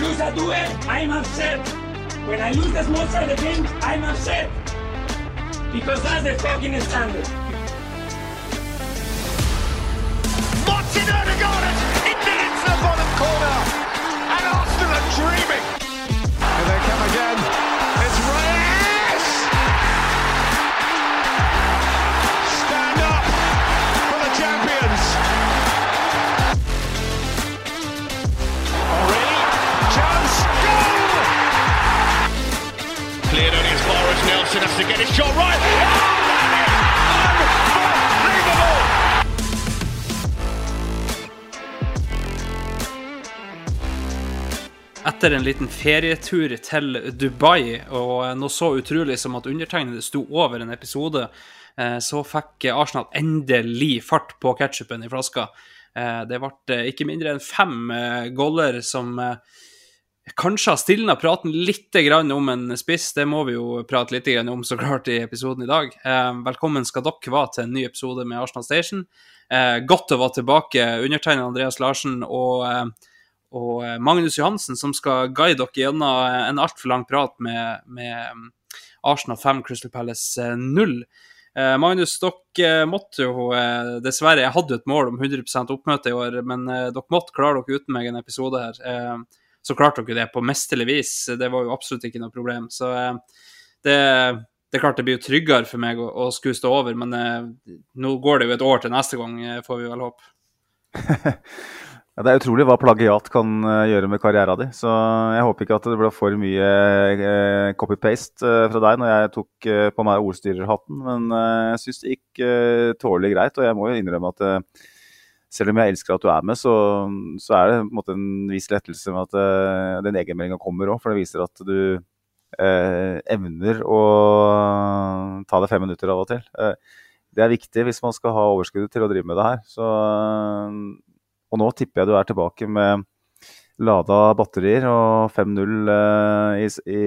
lose a duel, I'm upset. When I lose the small side game, I'm upset. Because that's the fucking standard. Martin Odegaard it into the bottom corner. And Arsenal are dreaming. As has to get his shot right. Etter en liten ferietur til Dubai, og noe så utrolig som at undertegnede sto over en episode, eh, så fikk Arsenal endelig fart på ketsjupen i flaska. Eh, Det ble ikke mindre enn fem eh, goller som eh, kanskje har stilna praten litt om en spiss. Det må vi jo prate litt om så klart i episoden i dag. Eh, Velkommen skal dere være til en ny episode med Arsenal Station. Eh, Godt å være tilbake. Undertegnet Andreas Larsen og eh, og Magnus Johansen, som skal guide dere gjennom en altfor lang prat med, med um, Arsenal 5, Crystal Palace eh, 0. Eh, Magnus, dere måtte jo eh, dessverre Jeg hadde jo et mål om 100% oppmøte i år, men eh, dere måtte klare dere uten meg en episode her. Så klarte dere det på mesterlig vis. Det var jo absolutt ikke noe problem. Så eh, det, det er klart det blir jo tryggere for meg å, å skulle stå over, men eh, nå går det jo et år til neste gang, eh, får vi vel håpe. Ja, det er utrolig hva plagiat kan gjøre med karrieren din. Så jeg håper ikke at det ble for mye copy-paste fra deg når jeg tok på meg ordstyrerhatten. Men jeg syns det gikk tålelig greit. Og jeg må jo innrømme at eh, selv om jeg elsker at du er med, så, så er det på en måte en viss lettelse med at uh, den egenmeldinga kommer òg. For det viser at du uh, evner å ta deg fem minutter av og til. Uh, det er viktig hvis man skal ha overskuddet til å drive med det her. Så og nå tipper jeg du er tilbake med lada batterier og 5-0 eh, i, i,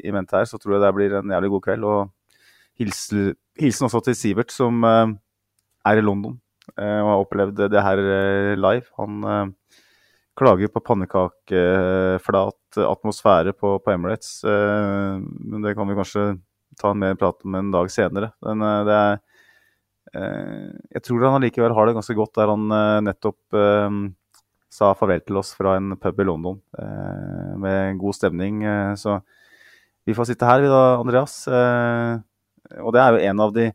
i mente her. Så tror jeg det blir en jævlig god kveld. Og hilsen, hilsen også til Sivert, som er i London og har opplevd det her eh, live. Han eh, klager på pannekakeflat atmosfære på, på Emirates. eh, men det kan vi kanskje ta en mer prat om en dag senere. Men eh, det er Eh, jeg tror han allikevel har det ganske godt der han eh, nettopp eh, sa farvel til oss fra en pub i London eh, med god stemning. eh, så vi får sitte her, vi da, Andreas. Eh, og det er jo en av de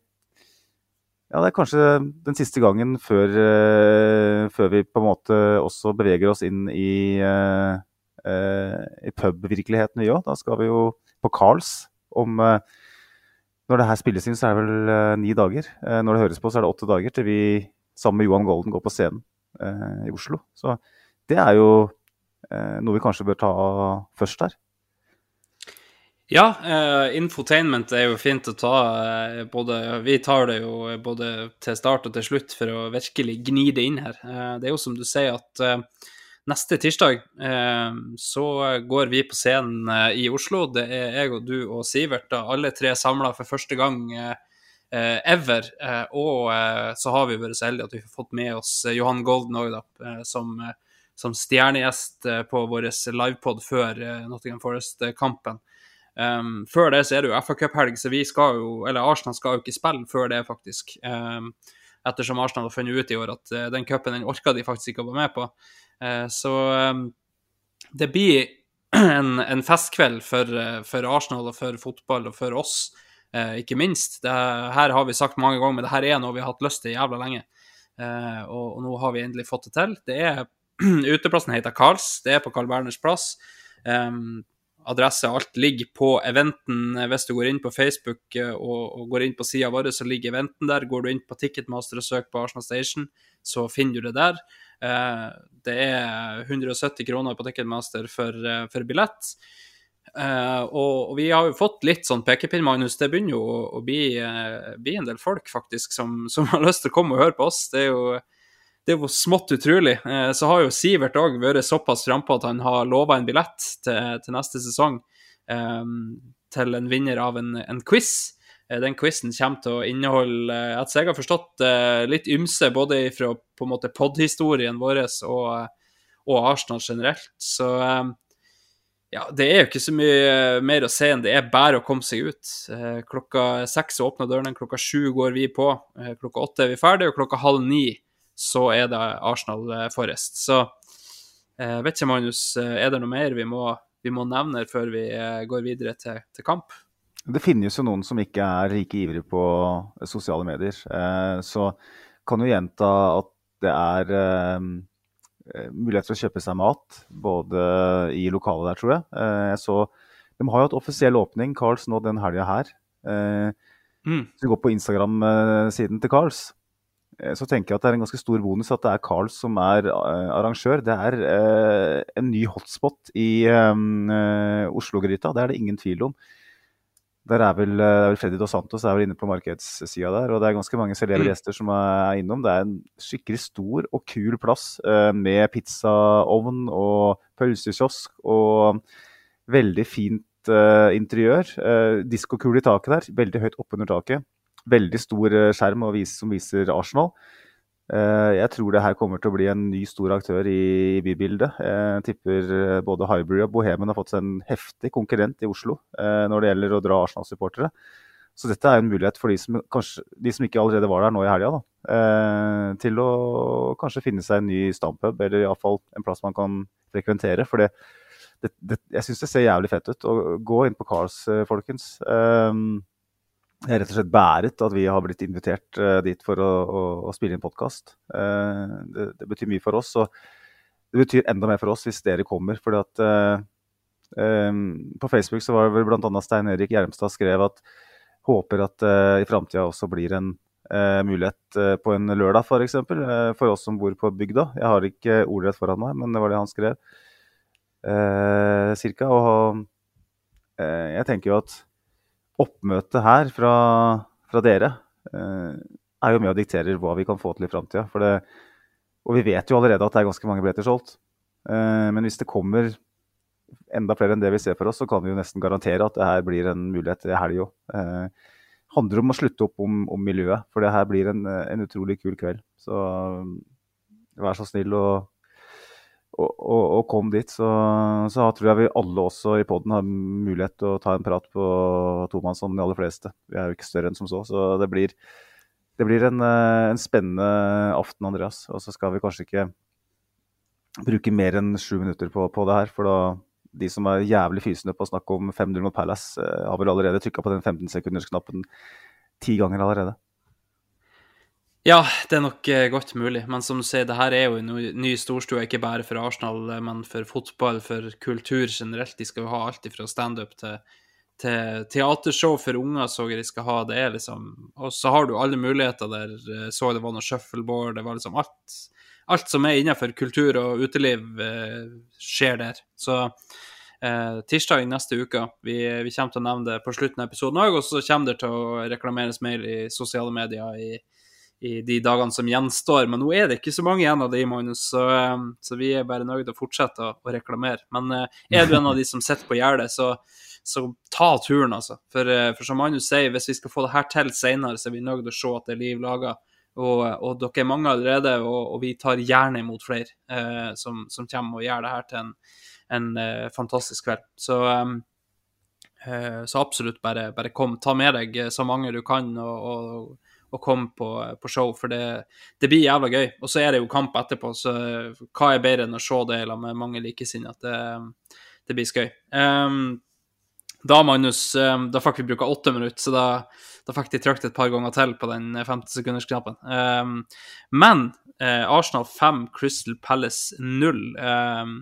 Ja, det er kanskje den siste gangen før, eh, før vi på en måte også beveger oss inn i, eh, eh, i pubvirkeligheten, vi òg. Da skal vi jo på Carls om når det her spilles inn, så er det vel ni dager. Når det høres på, så er det åtte dager til vi sammen med Johan Golden går på scenen i Oslo. Så det er jo noe vi kanskje bør ta først her. Ja, uh, infotainment er jo fint å ta. Uh, både, vi tar det jo både til start og til slutt for å virkelig gni det inn her. Uh, det er jo som du sier at eh, neste tirsdag eh, så går vi på scenen eh, i Oslo. Det er jeg og du og Sivert, da, alle tre samla for første gang eh, eh, ever. Eh, og eh, så har vi vært så heldige at vi har fått med oss eh, Johan Golden òg, eh, som, eh, som stjernegjest eh, på vår livepod før eh, Nottingham Forest-kampen. Um, før det så er det jo FA Cup-helg, så vi skal jo, eller Arsenal skal jo ikke spille før det, faktisk. Um, ettersom Arsenal har funnet ut i år at uh, den cupen den orka de faktisk ikke å være med på. Uh, så um, det blir en, en festkveld for, uh, for Arsenal og for fotball og for oss, ikke minst. Det her har vi sagt mange ganger, men det her er noe vi har hatt lyst til jævla lenge. Og, og nå har vi endelig fått det til. Det er Uteplassen heter Karls, det er på Carl Berners plass. Um, adresse, alt ligger på eventen. Hvis du går inn på Facebook eh, og, og går inn på sida vår, så ligger eventen der. Går du inn på Ticketmaster og søker på Arsenal Station, så finner du det der. Eh, det er 170 kroner på Ticketmaster for, eh, for billett. Uh, og, og, vi har jo fått litt sånn pekepinn, Magnus. Det begynner jo å, å bli, uh, bli, en del folk faktisk som, som, har lyst til å komme og høre på oss. Det er jo, det er jo smått utrolig. Uh, så har jo Sivert òg vært såpass frampå at han har lova en billett til, til neste sesong til en vinner av en, en quiz. Den quizen kommer til å inneholde, etter jeg har forstått, litt ymse både fra på en måte podhistorien vår og, og Arsenal generelt. Så ja, det er jo ikke så mye eh, mer å se enn det er bare å komme seg ut. Eh, klokka seks åpner dørene, klokka sju går vi på. Eh, klokka åtte er vi ferdige, og klokka halv ni så er det Arsenal Forest. Så vet ikke, Magnus, er det noe mer vi må, vi må nevne før vi går videre til, til, kamp? Det finnes jo noen som ikke er like ivrige på sosiale medier. Så kan jo gjenta at det er Eh, mulighet til å kjøpe seg mat, både i lokalet der, tror jeg. Eh, jeg så, de har jo hatt offisiell åpning, Carls, nå den helga her. Eh, mm. Hvis vi går på Instagram-siden til Carls, så tenker jeg at det er en ganske stor bonus at det er Carls som er arrangør. Det er en ny hotspot i Oslo-gryta, det er det ingen tvil om. Der er vel, er vel Freddy Dos Santos er vel inne på markedssida der. Og det er ganske mange celebre mm. gjester som er innom. Det er en skikkelig stor og kul plass med pizzaovn og pølsekiosk og veldig fint interiør. Diskokule i taket der, veldig høyt oppunder taket. Veldig stor skjerm vis, som viser Arsenal. Eh, jeg tror det her kommer til å bli en ny stor aktør i bybildet. Jeg tipper eh, både Highbury og Bohemen har fått seg en heftig konkurrent i Oslo eh, når det gjelder å dra Arsenal-supportere. Så dette er en mulighet for de som, kanskje, de som ikke allerede var der nå i helga, til å kanskje finne seg en ny stampub, eller iallfall en plass man kan frekventere. For det, det, det, jeg syns det ser jævlig fett ut. å gå inn på Cars, folkens. Jeg er rett og slett bæret at vi har blitt invitert uh, dit for å, å, å spille inn podkast. Eh, det, det, betyr mye for oss, og det betyr enda mer for oss hvis dere kommer. fordi at um, På Facebook så var det vel bl.a. Stein Erik Gjermstad skrev at håper at i framtida også blir en mulighet på en lørdag, f.eks. For, eksempel, for oss som bor på bygda. Jeg har ikke ordrett foran meg, men det var det han skrev. cirka, og jeg tenker jo at oppmøtet her fra, fra dere eh, er jo med og dikterer hva vi kan få til i framtida. Og vi vet jo allerede at det er ganske mange billetter solgt. Eh, men hvis det kommer enda flere enn det vi ser for oss, så kan vi jo nesten garantere at det her blir en mulighet i helga òg. Eh, handler om å slutte opp om, om, miljøet, for det her blir en, en utrolig kul kveld. Så vær så snill og og, og, og, kom dit, så, så, tror jeg vi alle også i poden har mulighet til å ta en prat på tomannshånd, de aller fleste. Vi er jo ikke større enn som så, så det blir, det blir en, eh, en, spennende aften, Andreas. Og så skal vi kanskje ikke bruke mer enn sju minutter på, på, det her, for da de som er jævlig fysende på å snakke om 5-0 mot Palace, eh, har vel allerede trykka på den 15-sekundersknappen ti ganger allerede. Ja, det er nok eh, godt mulig. Men som du sier, det her er jo en ny storstue, ikke bare for Arsenal, eh, men for fotball, for kultur generelt. De skal jo ha alt fra standup til, til teatershow for unger, så de skal ha. Det er liksom Og så har du alle muligheter der. Eh, så det var noe shuffleboard, det var liksom alt. Alt som er innenfor kultur og uteliv, skjer der. Så eh, tirsdag neste uke. Vi, vi, kommer til å nevne det på slutten av episoden òg, og så kommer det til å reklameres mer i sosiale medier i i de dagene som gjenstår. Men nå er det ikke så mange igjen av de, Magnus, så, eh, så vi er bare nødt til å fortsette å, å reklamere. Men uh, er du en av de som sitter på gjerdet, så, så, ta turen, altså. For, uh, for, som Magnus sier, hvis vi skal få det her til senere, så er vi nødt til å se at det er liv laga. Og, og, dere er mange allerede, og, og vi tar gjerne imot flere uh, som, som, kommer og gjør det her til en, en fantastisk kveld. Så um, så absolutt, bare, bare, kom. Ta med deg så mange du kan, og, og å komme på, på show, for det, det, blir jævla gøy. Og så er det jo kamp etterpå, så hva er bedre enn å se det med mange likesinnede? Det, det blir skøy. Um, da, Magnus, um, da fikk vi bruke åtte minutter, så da, da fikk de trykt et par ganger til på den 50-sekundersknappen. Um, men uh, Arsenal 5, Crystal Palace 0. Um,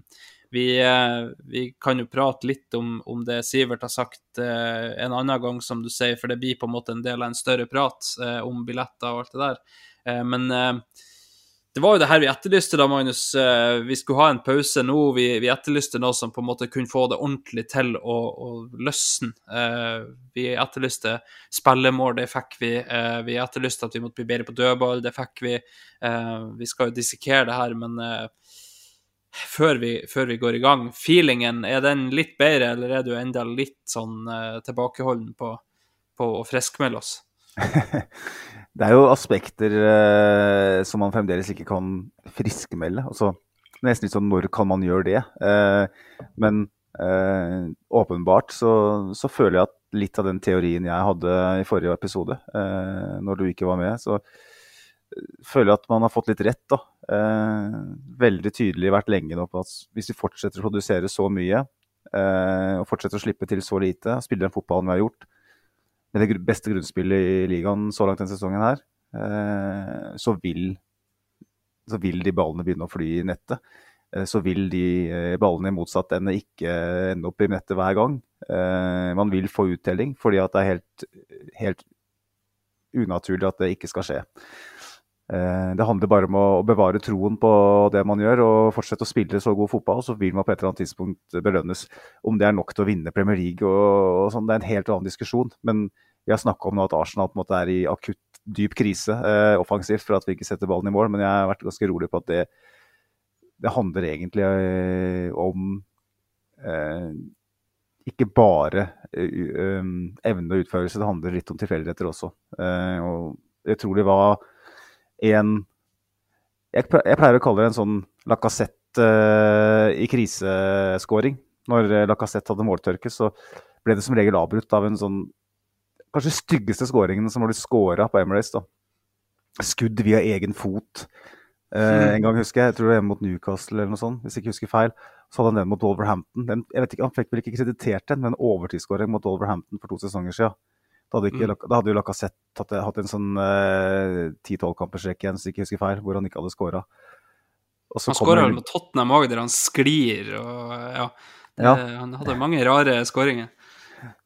vi, eh, vi, kan jo prate litt om, om det Sivert har sagt eh, en annen gang, som du sier, for det blir på en måte en del av en større prat eh, om billetter og alt det der. Men det var jo det her vi etterlyste da, Magnus. Vi skulle ha en pause nå. Vi, vi etterlyste noe som på en måte kunne få det ordentlig til å, å løsne. Vi etterlyste spillemål, det fikk vi. Vi etterlyste at vi måtte bli bedre på dødball, det fikk vi. vi skal jo dissekere det her, men før vi, før vi, går i gang, feelingen, er den litt bedre, eller er du enda litt sånn tilbakeholden på, på å friskmelde oss? Det er jo aspekter uh, som man fremdeles ikke kan friskmelde. Altså, nesten litt sånn når kan man gjøre det? Uh, men åpenbart så, så, føler jeg at litt av den teorien jeg hadde i forrige episode, når du ikke var med, så føler at man har fått litt rett. da. Eh, veldig tydelig vært lenge nå på at hvis vi fortsetter å produsere så mye, og fortsetter å slippe til så lite, spille den fotballen vi har gjort, med det beste grunnspillet i ligaen så langt denne sesongen her, eh, så vil, så vil de ballene begynne å fly i nettet. Eh, så vil de eh, ballene i motsatt ende ikke ende opp i nettet hver gang. Man vil få uttelling, fordi at det er helt, helt unaturlig at det ikke skal skje. Det handler bare om å bevare troen på det man gjør, og fortsette å spille så god fotball, så vil man på et eller annet tidspunkt belønnes. Om det er nok til å vinne Premier League og, og sånn, det er en helt annen diskusjon. Men vi har snakka om nå at Arsenal på en måte er i akutt dyp krise eh, offensivt for at vi ikke setter ballen i mål, men jeg har vært ganske rolig på at det, det handler egentlig eh, om eh, ikke bare uh, evne og utførelse, det handler litt om tilfeldigheter også. Og jeg tror det var en jeg, pleier å kalle det en sånn Lacassette uh, i kriseskåring. Når Lacassette hadde måltørke, så ble det som regel avbrutt av en sånn kanskje styggeste skåringen som har blitt scora på Emirates. da. Skudd via egen fot. Uh, en gang husker jeg, jeg tror det var hjemme mot Newcastle eller noe sånt, hvis jeg ikke husker feil. Så hadde han den mot Wolverhampton. Den, jeg vet ikke, Han fikk vel ikke kreditert den, men en overtidsskåring mot Wolverhampton for to sesonger siden. Da hadde, ikke, mm. da hadde jo Lacassette hatt, en sånn eh, ti-tolv-kampersrekk igjen, hvis jeg ikke husker feil, hvor han ikke hadde scora. Han skåra vel mot Tottenham òg, der han sklir og ja. Det, ja. Han hadde mange rare skåringer.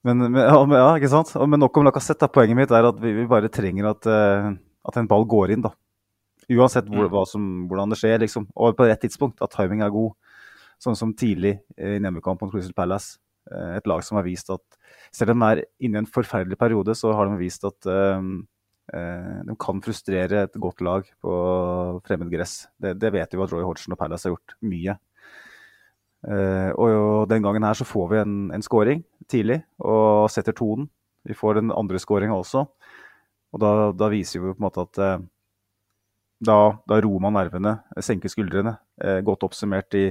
Men, men, ja, ikke sant? Men nok om Lacassette. Poenget mitt er at vi, vi bare trenger at, uh, at, en ball går inn. da. Uansett hvor, mm. som, hvordan det skjer, liksom. og på rett tidspunkt. At timing er god. Sånn som tidlig i hjemmekamp mot Crystal Palace. Uh, et lag som har vist at selv om de er inne i en forferdelig periode, så har de vist at uh, de kan frustrere et godt lag på fremmed gress. Det, det vet vi at Roy Hodgson og Palace har gjort mye. Og den gangen her så får vi en, en scoring tidlig og setter tonen. Vi får den andre scoringa også. Og da, da, viser vi på en måte at da, da, roer man nervene, senker skuldrene. Godt oppsummert i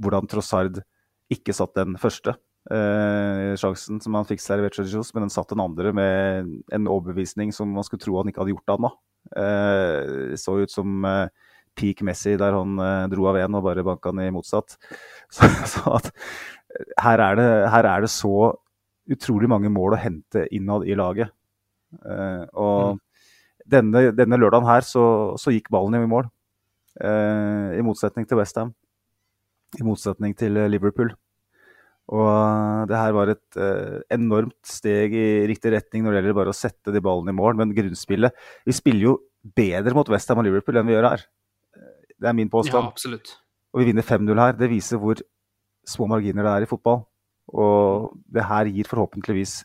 hvordan Trossard ikke satt den første sjansen som han fikk servert men den satt den andre med en overbevisning som man skulle tro han ikke hadde gjort ennå. Det så ut som peak Messi der han dro av én og bare banka den i motsatt. Så, så at her er, det, her er, det, så utrolig mange mål å hente innad i laget. Og mm. denne, denne, lørdagen her så, så, gikk ballen i mål. I motsetning til Westham. I motsetning til Liverpool. Og det her var et uh, enormt steg i riktig retning når det gjelder bare å sette de ballene i mål. Men grunnspillet Vi spiller jo bedre mot Westham og Liverpool enn vi gjør her. Det er min påstand. Ja, absolutt og vi vinner 5-0 her. Det viser hvor små marginer det er i fotball. Og det her gir forhåpentligvis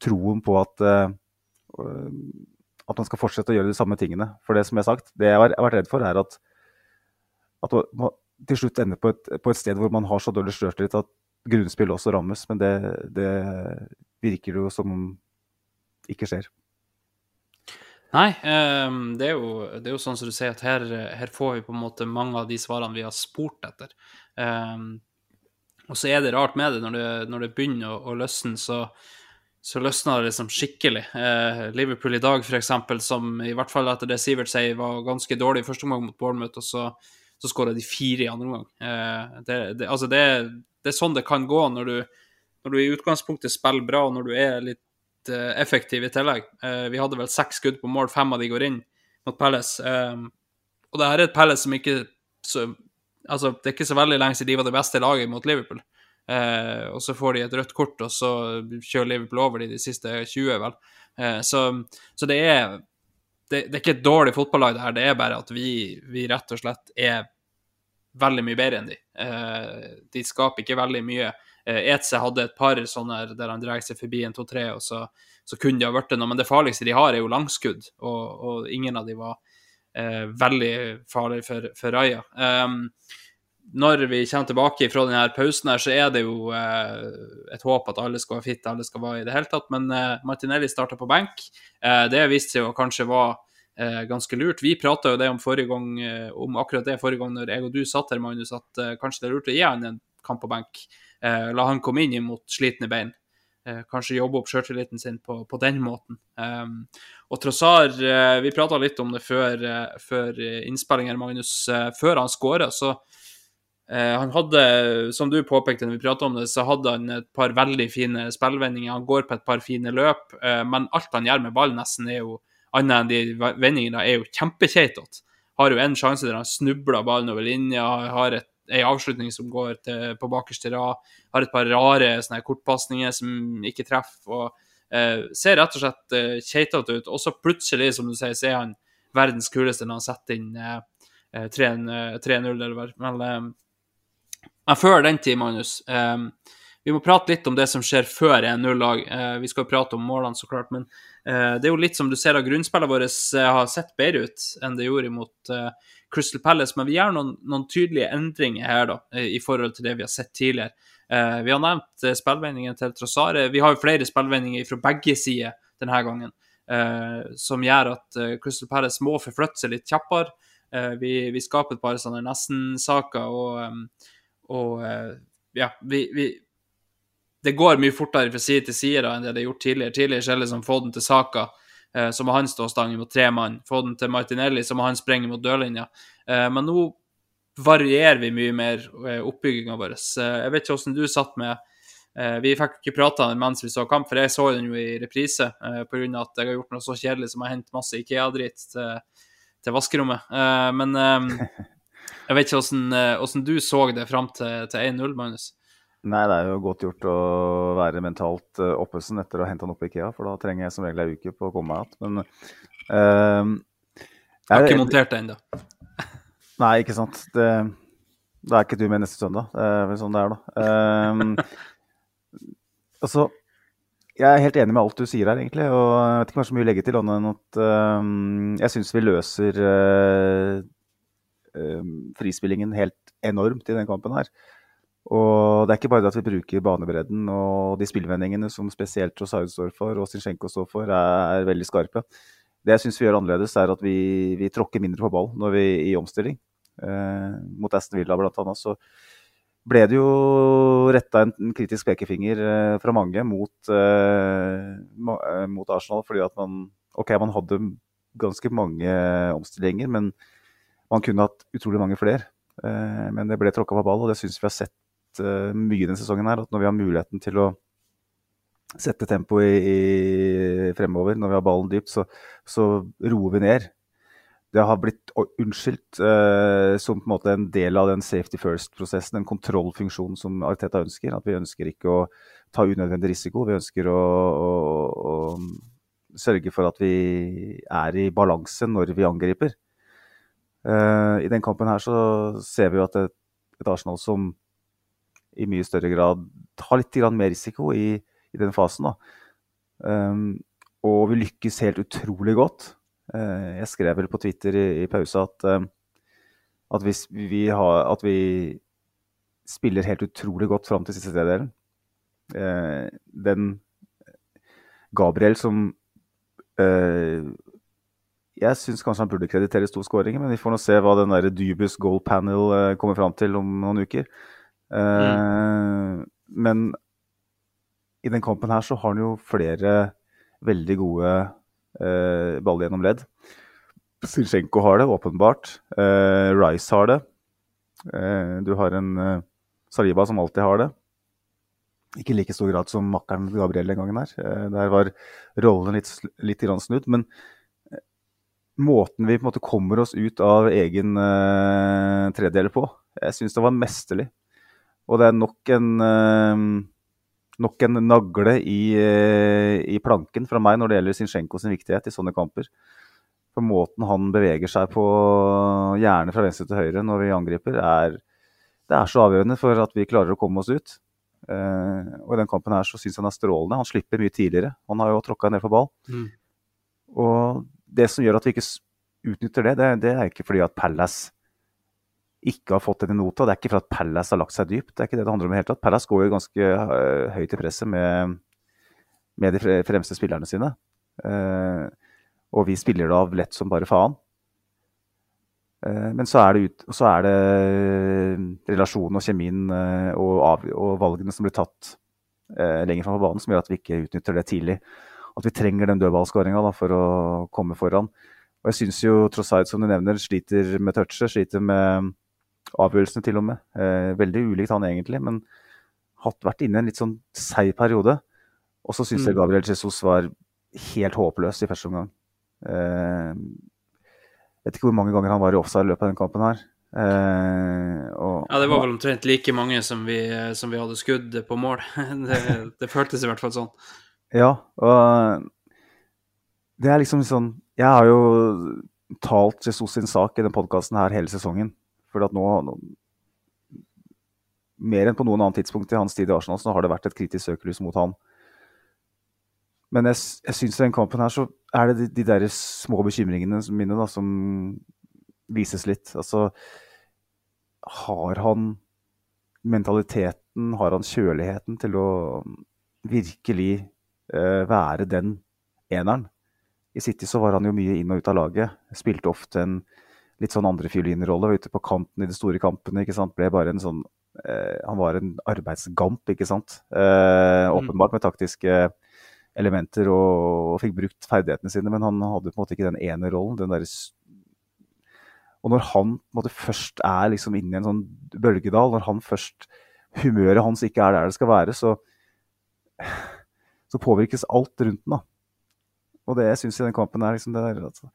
troen på at, uh, at man skal fortsette å gjøre de samme tingene. For det som jeg har sagt, det jeg har vært redd for, er at, at man til slutt ender på et, på et sted hvor man har så dårlig sjøltillit at grunnspillet også rammes. Men det, det virker jo som ikke skjer. Nei, um, det, er jo, det, er jo, sånn som du sier, at her, her, får vi på en måte mange av de svarene vi har spurt etter. Um, og så er det rart med det, når det, når det begynner å, å løsne, så, så løsner det liksom skikkelig. Uh, Liverpool i dag, f.eks., som i hvert fall etter det Sivert sier, var ganske dårlig første omgang mot Bournemouth, og så, så skåra de fire i andre omgang. Uh, det, altså det, det, er sånn det kan gå når du, når du i utgangspunktet spiller bra, og når du er litt uh, effektiv i tillegg. Uh, vi hadde vel seks skudd på mål, fem av de går inn mot Palace. Eh, og det her er et Palace som ikke så, Altså, det er ikke så veldig lenge siden de var det beste laget mot Liverpool. og så får de et rødt kort, og så kjører Liverpool over de de siste 20, vel. så, så det er det, det er ikke et dårlig fotballag, det her. Det er bare at vi, vi rett og slett er veldig mye bedre enn de. Eh, de skaper ikke veldig mye. Eh, Etse hadde et par sånne der han drar seg forbi en to-tre, og så, så kunne de ha blitt det noe. Men det farligste de har, er jo langskudd, og, og ingen av de var eh, veldig farlige for, for Raja. Um, når vi kommer tilbake fra denne pausen, her, så er det jo eh, et håp at alle skal være fitte, alle skal være i det hele tatt. Men eh, Martinelli starta på benk. Eh, det viste seg å kanskje var eh, ganske lurt. Vi prata jo det om, forrige gang, eh, om akkurat det forrige gang når jeg og du satt her, Magnus, at eh, kanskje det er lurt å gi han en kamp på benk. la han komme inn mot slitne bein. kanskje jobbe opp sjøltilliten sin på, på, den måten. Um, og Trossar, vi prata litt om det før, før innspilling Magnus. før han skåra, så han hadde, som du påpekte når vi prata om det, så hadde han et par veldig fine spillvendinger. Han går på et par fine løp, men alt han gjør med ballen, nesten er jo annet enn de vendingene, er jo kjempekeitete. Har jo en sjanse der han snubler ballen over linja, har et, en avslutning som går til, på bakerste rad, har et par rare sånne kortpasninger som ikke treffer. og eh, Ser rett og slett eh, keitete ut. Og så plutselig, som du sier, så er han verdens kuleste når han setter inn eh, 3-0, eh, eller hva. Men men før den tid, Magnus eh, Vi må prate litt om det som skjer før 1-0-lag. Eh, vi skal jo prate om målene, så klart. Men eh, det er jo litt som du ser av grunnspillene vårt eh, har sett bedre ut enn det gjorde mot Crystal Palace. Men vi gjør noen, noen, tydelige endringer her da, i forhold til det vi har sett tidligere. vi har nevnt spillvendingen til Trossare. Vi har jo flere spillvendinger fra begge sider denne gangen. som gjør at Crystal Palace må forflytte seg litt kjappere. vi, vi skaper et par sånne nesten-saker. og og ja, vi, vi, Det går mye fortere fra side til side enn det det har gjort tidligere. Tidligere så er det liksom få den til Saka, eh, som må hans ståstang mot tre mann. Få den til Martinelli, som har han sprenger mot dørlinja. Eh, men nå varierer vi mye mer oppbygginga vår. Jeg vet ikke hvordan du satt med Vi fikk ikke prata mens vi så kamp, for jeg så den jo i reprise pga. at jeg har gjort noe så kjedelig som å hente masse Ikea-dritt til, til vaskerommet. Men Jeg vet ikke hvordan, eh, hvordan du så det fram til, til 1-0, Magnus? Nei, det er jo godt gjort å være mentalt uh, oppesen etter å ha hente han opp i Ikea, for da trenger jeg som regel ei uke på å komme meg igjen. Men uh, Jeg har ikke montert det ennå. Nei, ikke sant. Det, da er ikke du med neste søndag. Det er vel sånn det er, da. Uh, altså, jeg er helt enig med alt du sier her, egentlig. Og jeg vet ikke så mye å legge til, annet enn at uh, jeg syns vi løser frispillingen helt enormt i den kampen her. Og det er ikke bare det at vi bruker banebredden og de spillvendingene som spesielt Rosario står for og Zinchenko står for, er, er veldig skarpe. Det jeg syns vi gjør annerledes, er at vi, vi tråkker mindre på ball når vi i omstilling. Eh, mot Aston Villa bl.a. så ble det jo retta en kritisk pekefinger eh, fra mange mot, eh, eh, mot Arsenal, fordi at man OK, man hadde ganske mange omstillinger, men man kunne hatt utrolig mange flere, eh, men det ble tråkka på ball, og det syns vi har sett eh, mye denne sesongen. her, at Når vi har muligheten til å sette tempoet i, i, fremover, når vi har ballen dypt, så, så roer vi ned. Det har blitt unnskyldt uh, som på en måte en del av den safety first-prosessen, den kontrollfunksjonen som Arteta ønsker. At vi ønsker ikke å ta unødvendig risiko. Vi ønsker å, å, å sørge for at vi er i balanse når vi angriper. Uh, I den kampen her så ser vi jo at et, et, Arsenal som i mye større grad ta litt mer risiko i, i den fasen. Um, og vi lykkes helt utrolig godt. Uh, jeg skrev vel på Twitter i, i pause at, uh, at, vi har, at vi spiller helt utrolig godt fram til siste tredjedelen. den Gabriel som jeg syns kanskje han burde kreditere to skåringer, men vi får nå se hva den der Dubus goal panel uh, kommer fram til om noen uker. Mm. Men i den kampen her så har han jo flere veldig gode uh, baller gjennom ledd. Zinchenko har det, åpenbart. Uh, Rice har det. du har en Saliba som alltid har det. Ikke i like stor grad som makkeren Gabriel den gangen her. der var rollen litt, litt snudd. Men måten vi på en måte kommer oss ut av egen uh, tredjedel på. Jeg syns det var mesterlig. Og det er nok en, uh, nok en nagle i, uh, i, planken fra meg når det gjelder Zinchenko sin viktighet i sånne kamper. For måten han beveger seg på, gjerne fra venstre til høyre når vi angriper, er, det er så avgjørende for at vi klarer å komme oss ut. Eh, og i den kampen her så syns han er strålende. Han slipper mye tidligere. Han har jo tråkka ned for ball. Mm. Og det som gjør at vi ikke utnytter det, det, det er ikke fordi at Palace ikke har fått den i nota. Det er ikke for at Palace har lagt seg dypt. Det er ikke det det handler om i det hele tatt. Palace går jo ganske øh, høyt i presset med, med de fremste spillerne sine. Uh, og vi spiller det av lett som bare faen. Uh, men så er det, ut, så er det relasjonen og kjemien uh, og, av, og valgene som blir tatt eh, lenger fram på banen, som gjør at vi ikke utnytter det tidlig. At vi trenger den dødballskåringa for å komme foran. Og jeg syns jo Trossard, som du nevner, sliter med touchet, sliter med avgjørelsene til og med. Eh, veldig ulikt han egentlig, men hatt vært inne i en litt sånn seig periode. Og så syns jeg Mm. Gabriel Jesus var helt håpløs i første omgang. Eh, vet ikke hvor mange ganger han var i offside i løpet av den kampen her. Eh, og, Ja, det var vel omtrent like mange som vi, som vi hadde skudd på mål. Det, det føltes i hvert fall sånn. Ja, og det er liksom sånn Jeg har jo talt Jesus sin sak i den podkasten her hele sesongen. For at nå, nå Mer enn på noen annet tidspunkt i hans tid i Arsenal så har det vært et kritisk søkelys mot han. Men jeg, jeg syns i den kampen her så er det de, de der små bekymringene mine da, som vises litt. Altså Har han mentaliteten, har han kjøligheten til å virkelig eh, være den eneren? I City så var han jo mye inn og ut av laget. Spilte ofte en litt sånn andrefiolinrolle. Var ute på kanten i de store kampene. ikke sant? Ble bare en sånn eh, Han var en arbeidsgamp, ikke sant. Eh, åpenbart med taktiske elementer og, og fikk brukt ferdighetene sine, men han hadde på en måte ikke den ene rollen. den der Og når han på en måte først er liksom inne i en sånn bølgedal, når han først humøret hans ikke er der det skal være, så, så påvirkes alt rundt den. da. Og det jeg syns jeg den kampen er liksom det der altså,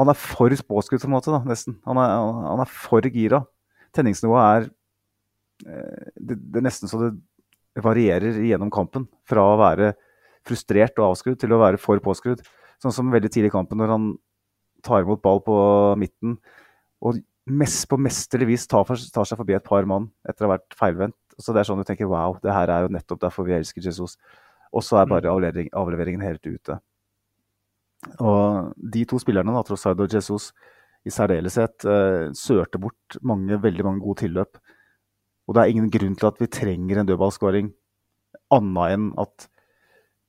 Han er for påskudd på en måte, da, nesten. Han er, han er for gira. Tenningsnivået er eh, det, det er nesten så det varierer gjennom kampen. Fra å være frustrert og avskrudd til å være for påskrudd. Sånn som veldig tidlig i kampen når han tar imot ball på midten og mest, på mesterlig vis tar, for, tar seg forbi et par mann etter å ha vært feilvendt. Så det er sånn du tenker wow, det her er jo nettopp derfor vi elsker Jesus. Og så er bare avlevering, avleveringen helt ute. Og de to spillerne, da, Trossard og Jesus, i særdeleshet eh, sørte bort mange, veldig mange gode tilløp. Og det er ingen grunn til at vi trenger en dødballskåring, annet enn at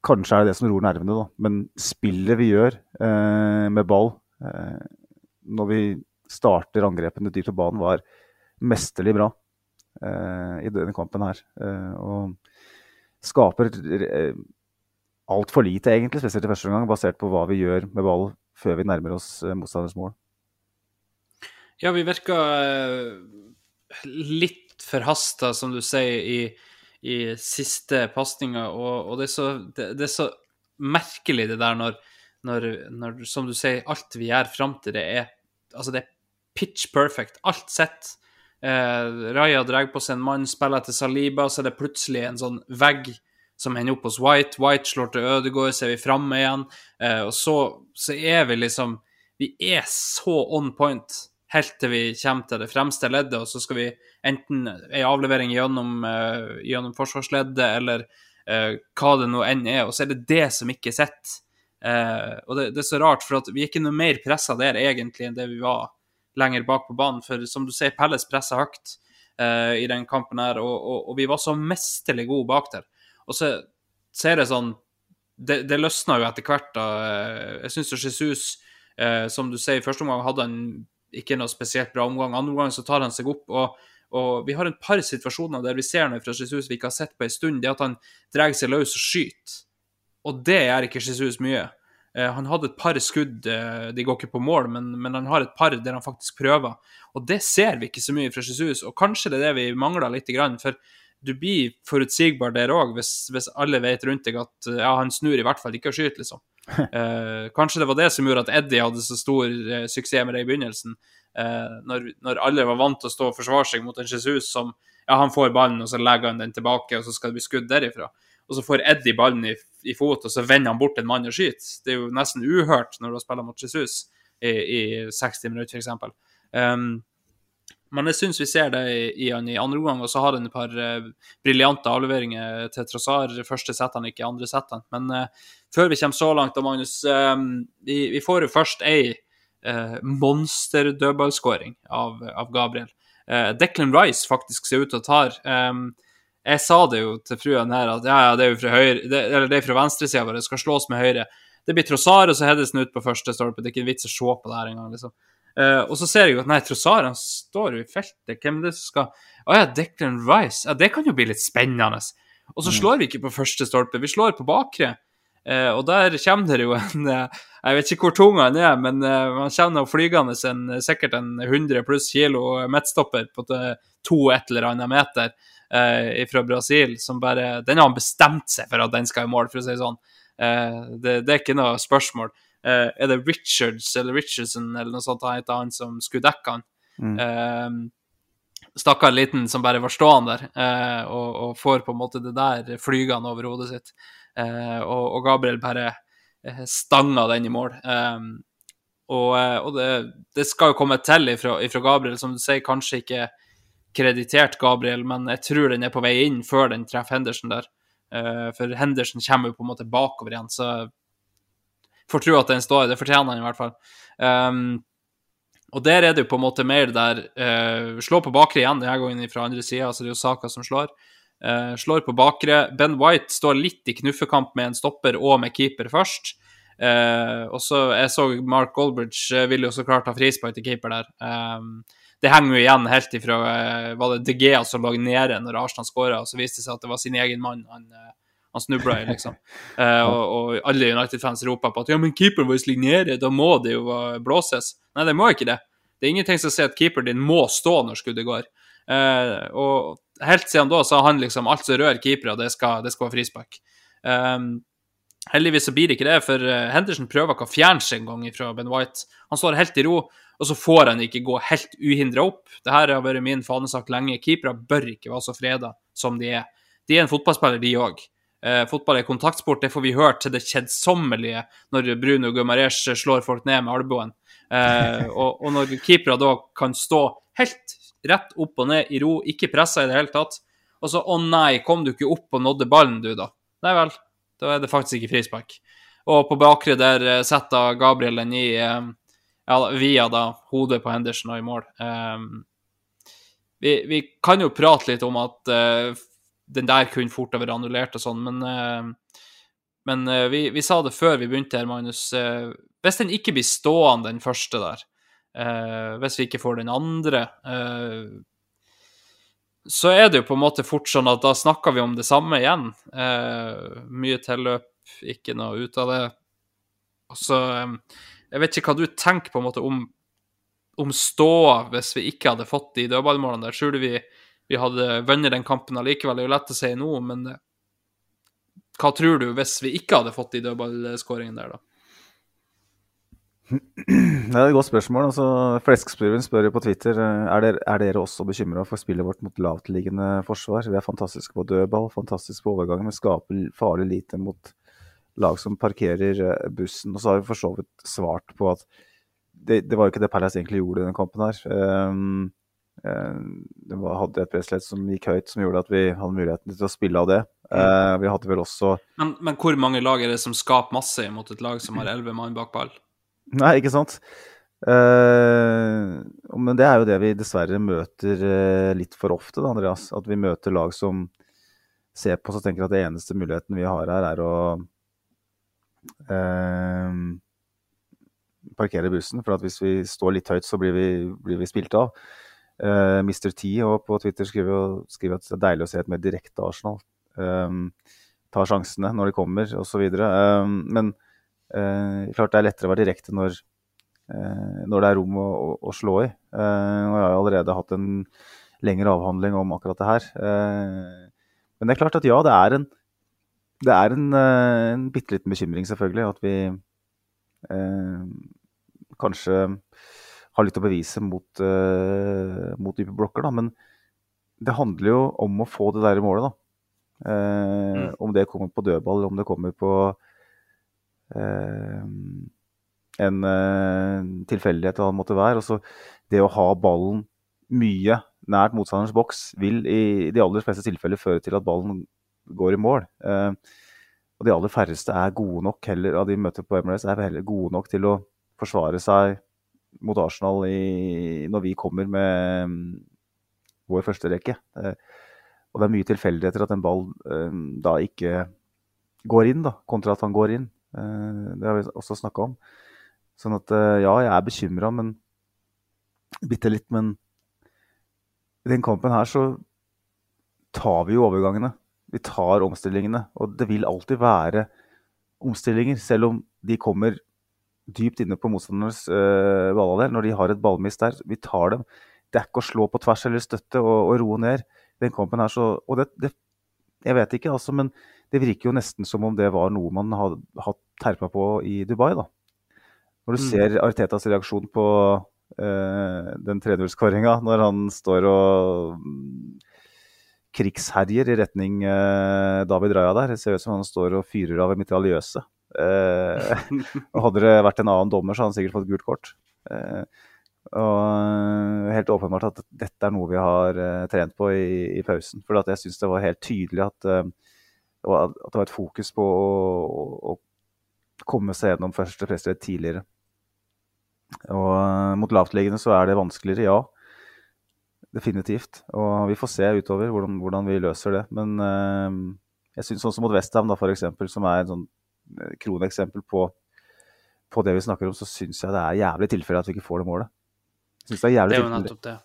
kanskje er det det som ror nervene, da. Men spillet vi gjør eh, med ball eh, når vi starter angrepene dypt på banen, var mesterlig bra eh, i denne kampen her. Eh, og skaper eh, altfor lite, egentlig, spesielt i første omgang, basert på hva vi gjør med ball før vi nærmer oss eh, motstanders mål. Ja, vi virka eh, litt forhasta, som du sier, i, i siste pasninga, og, og det, er så, det, det er så merkelig det der når, når, når, som du sier, alt vi gjør fram til det er Altså, det er pitch perfect. Alt sett. Eh, Raja drar på seg en mann, spiller til Saliba, så er det plutselig en sånn vegg som hender opp hos White. White slår til Ødegaard, er vi framme igjen. Eh, og så, så er vi liksom Vi er så on point helt til vi kommer til det fremste leddet, og så skal vi enten ei avlevering gjennom, eh, gjennom forsvarsleddet, eller eh, hva det nå enn er, og så er det det som ikke sitter. Eh, og det, det er så rart, for vi er ikke noe mer pressa der egentlig enn det vi var lenger bak på banen. For som du sier, Pelles pressa høyt eh, i den kampen her, og, og, og vi var så mesterlig gode bak der. Og så, ser jeg sånn Det, det løsna jo etter hvert, da. Eh, Jeg syns Jesus, eh, som du sier, i første omgang hadde han ikke noe spesielt bra omgang. Andre omgang så tar han seg opp. og og vi har en par situasjoner der vi ser noe fra Jesus vi ikke har sett på en stund. Det er at han drar seg løs og skyter. Og det gjør ikke Jesus mye. Eh, han hadde et par skudd, eh, de går ikke på mål, men, men, han har et par der han faktisk prøver. Og det ser vi ikke så mye fra Jesus, og kanskje det er det vi mangler litt. For du blir forutsigbar der òg, hvis, hvis, alle vet rundt deg at ja, han snur i hvert fall ikke og skyter, liksom. Eh, kanskje det var det som gjorde at Eddie hadde så stor eh, suksess med det i begynnelsen. Eh, når, når, alle var vant til å stå og forsvare seg mot en Jesus som ja, han får ballen, og så legger han den tilbake, og så skal det bli skudd derifra. Og så får Eddie ballen i i fot, og så vender han bort en mann og skyter. Det er jo nesten uhørt når du har spilt mot Jesus i, i 60 minutter, f.eks. Um, men jeg syns vi ser det i, han i andre omgang, og så har han et par uh, briljante avleveringer til Trossar. Første settene, ikke andre settene. Men uh, før vi kommer så langt, da, Magnus, um, vi, vi, får jo først ei uh, monster-dødballskåring av, av, Gabriel. Uh, Declan Rice faktisk ser ut til å ta um, Jeg sa det jo til fruen her at ja, ja, det er jo fra høyre, det, eller det er fra venstresida vår, det skal slås med høyre. Det blir Trossar, og så heades den ut på første stolpe. Det er ikke en vits å se på det her engang, liksom. Uh, og så ser jeg jo at nei, Trossar han står jo i feltet. Hvem er det som skal Å ja, Declan Rice. Ja, det kan jo bli litt spennende. Og så mm. slår vi ikke på første stolpe, vi slår på bakre. Uh, og der kommer det jo en uh, Jeg vet ikke hvor tung han er, men han kommer flygende en, sikkert en 100 pluss kilo midtstopper på to et eller annet meter fra Brasil, som bare Den har han bestemt seg for at den skal i mål, for å si det sånn. Det, det, er ikke noe spørsmål. Er det Richards eller Richardson eller noe sånt han heter, han som skulle dekke han? Mm. Stakkar liten som bare var stående der, og, og, får på en måte det der flygende over hodet sitt. Eh, og, og, Gabriel bare eh, stanga den i mål. Um, og, eh, og det, det, skal jo komme til ifra, ifra, Gabriel, som du sier, kanskje ikke kreditert Gabriel, men jeg tror den er på vei inn før den treffer Henderson der. For Henderson kommer jo på en måte bakover igjen, så får tro at den står. Det fortjener han i hvert fall. Um, og der er det jo på en måte mer der uh, Slå på bakre igjen denne gangen fra andre sida, så det er jo Saka som slår. Uh, slår på bakre. Ben White står litt i knuffekamp med en stopper og med keeper først. Uh, og så Jeg så Mark Goldbridge ville jo så klart ha frispark til keeper der. Um, det henger jo igjen helt ifra Var det De Gea som lå nede når Arsenal skåra, og så viste det seg at det var sin egen mann han, han snubla i, liksom. og, og, alle United-fans roper på at ja, men keeperen vår ligger nede, da må det jo blåses. Nei, det må ikke det. Det er ingenting som sier at keeperen din må stå når skuddet går. og helt siden da så har han liksom alt som rører keepere, det, skal, det skal være frispark. Um, heldigvis så blir det ikke det, for eh, Henderson prøver ikke å fjerne seg engang fra Ben White. Han står helt i ro, og så får han ikke gå helt uhindra opp. Dette har vært min fanesak lenge. Keepere bør ikke være så freda som de er. De er en fotballspiller, de òg. Eh, fotball er kontaktsport, det får vi høre til det kjedsommelige når Bruno Gumarez slår folk ned med albuen. Eh, og, og, når keepere da kan stå helt rett opp og ned i ro, ikke pressa i det hele tatt. Og så å nei, kom du ikke opp og nådde ballen, du, da? Nei vel, da er det faktisk ikke frispark. Og på bakre der eh, setter Gabriel den i eh, ja, via da hodet på Henderson og i mål. Um, vi, vi, kan jo prate litt om at uh, den der kunne fort ha vært annullert og sånn, men, uh, men uh, vi, vi, sa det før vi begynte her, Magnus. hvis den ikke blir stående, den første der, hvis vi ikke får den andre. Så er det jo på en måte fort sånn at da snakker vi om det samme igjen. Mye tilløp, ikke noe ut av det. Så jeg vet ikke hva du tenker på en måte om, om ståa hvis vi ikke hadde fått de dødballmålene der. Tror du vi, vi hadde vunnet den kampen allikevel? Det er jo lett å si nå, men hva tror du hvis vi ikke hadde fått de dødballskåringene der, da? Det er et godt spørsmål. Altså, Fleskspurven spør jo på Twitter eh, er dere, er dere også bekymra for spillet vårt mot lavtliggende forsvar. Vi er fantastiske på dødball, fantastiske på overgangen men skaper farlig lite mot lag som parkerer eh, bussen. Og så har vi for så vidt svart på at det, det var jo ikke det Palace egentlig gjorde i den kampen her. Um, det var, hadde et pressledd som gikk høyt, som gjorde at vi hadde muligheten til å spille av det. Uh, vi hadde vel også men, men hvor mange lag er det som skaper masse mot et lag som har elleve mann bak ball? Nei, ikke sant. Uh, men det er jo det vi dessverre møter uh, litt for ofte, da, Andreas. At vi møter lag som ser på oss og tenker at det eneste muligheten vi har her, er å uh, parkere bussen. For at hvis vi står litt høyt, så blir vi, blir vi spilt av. Mr. T og på Twitter skriver, skriver, at det er deilig å se et mer direkte Arsenal. Um, tar sjansene når de kommer, osv. Um, men uh, klart det er lettere å være direkte når, uh, når det er rom å, å, å slå i. Uh, og jeg har allerede hatt en lengre avhandling om akkurat det her. men det er klart at ja, det er en, det er en, en bitte liten bekymring, selvfølgelig, at vi eh, kanskje har litt å bevise mot, uh, mot dype blokker. Da. Men det handler jo om å få det der i målet, da. Eh, Om det kommer på dødball, om det kommer på uh, en tilfeldighet eller hva det måtte være. Altså, det å ha ballen mye nært motstanderens boks vil i de aller fleste tilfeller føre til at ballen går i mål. Og de aller færreste er gode nok heller, av de møter på Emirates, er heller gode nok til å forsvare seg mot Arsenal i, når vi kommer med mm, vår første rekke. Eh, og det er mye tilfeldigheter at en ball eh, da ikke går inn, da, kontra at han går inn. Eh, det har vi også snakka om. Sånn at ja, jeg er bekymra, men bitte litt. Men i den kampen her så tar vi jo overgangene. Vi tar omstillingene. Og det vil alltid være omstillinger, selv om de kommer dypt inne på motstandernes øh, balladel. Når de har et ballmist der, vi tar dem. Det er ikke å slå på tvers eller støtte og, og roe ned. Den kampen her så Og det, det, Jeg vet ikke, altså, men det virker jo nesten som om det var noe man hadde hatt terpa på i Dubai, da. Når du Mm. ser Artetas reaksjon på øh, den 3-0-skåringa, når han står og mm, krigsherjer i retning eh, David Raja der. Det ser ut som han står og fyrer av en mitraljøse. Eh, hadde det vært en annen dommer, så hadde han sikkert fått gult kort. Eh, og eh, helt åpenbart at dette er noe vi har trent på i, i pausen. For jeg syns det var helt tydelig at, at det var et fokus på å, å, å komme seg gjennom første pressledd tidligere. Og mot lavtliggende så er det vanskeligere, ja. Definitivt. Og vi får se utover hvordan, hvordan vi løser det. Men eh, jeg syns sånn som mot Westham, eksempel, som er en sånn kroneksempel på, på det vi snakker om, så syns jeg det er jævlig tilfelle at vi ikke får det målet. Synes det er Det jævlig er jo nettopp det.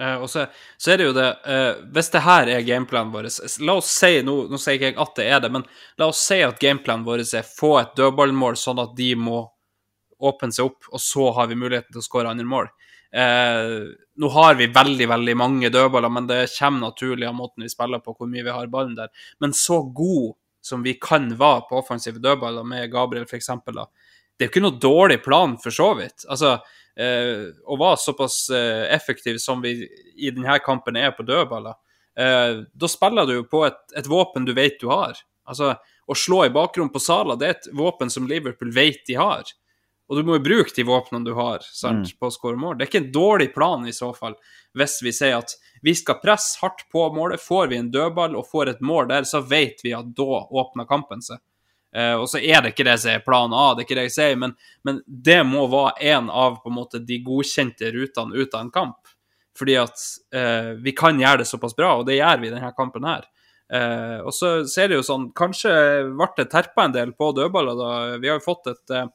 Uh, og så, så er det jo det uh, Hvis det her er gameplanen vår La oss si nå, nå sier ikke jeg at det er det, men la oss si at gameplanen vår er få et dødballmål sånn at de må åpne seg opp, og så har vi muligheten til å skåre andre mål. Eh, nå har vi veldig veldig mange dødballer, men det kommer naturlig av måten vi spiller på, hvor mye vi har ballen der. Men så god som vi kan være på offensive dødballer, med Gabriel f.eks., det er jo ikke noe dårlig plan, for så vidt. Altså, eh, å være såpass eh, effektiv som vi i denne kampen er på dødballer, eh, da spiller du jo på et, et våpen du vet du har. Altså, å slå i bakrom på Sala, det er et våpen som Liverpool vet de har. Og du må jo bruke de våpnene du har sant, på å skåre mål. Det er ikke en dårlig plan i så fall, hvis vi sier at vi skal presse hardt på målet. Får vi en dødball og får et mål der, så vet vi at da åpner kampen seg. Eh, og så er det ikke det som er plan A, det er ikke det jeg sier, men, men det må være en av på en måte, de godkjente rutene ut av en kamp. Fordi at eh, vi kan gjøre det såpass bra, og det gjør vi i denne kampen her. Eh, og så ser det jo sånn Kanskje ble det terpa en del på dødballer, da. Vi har jo fått et, eh,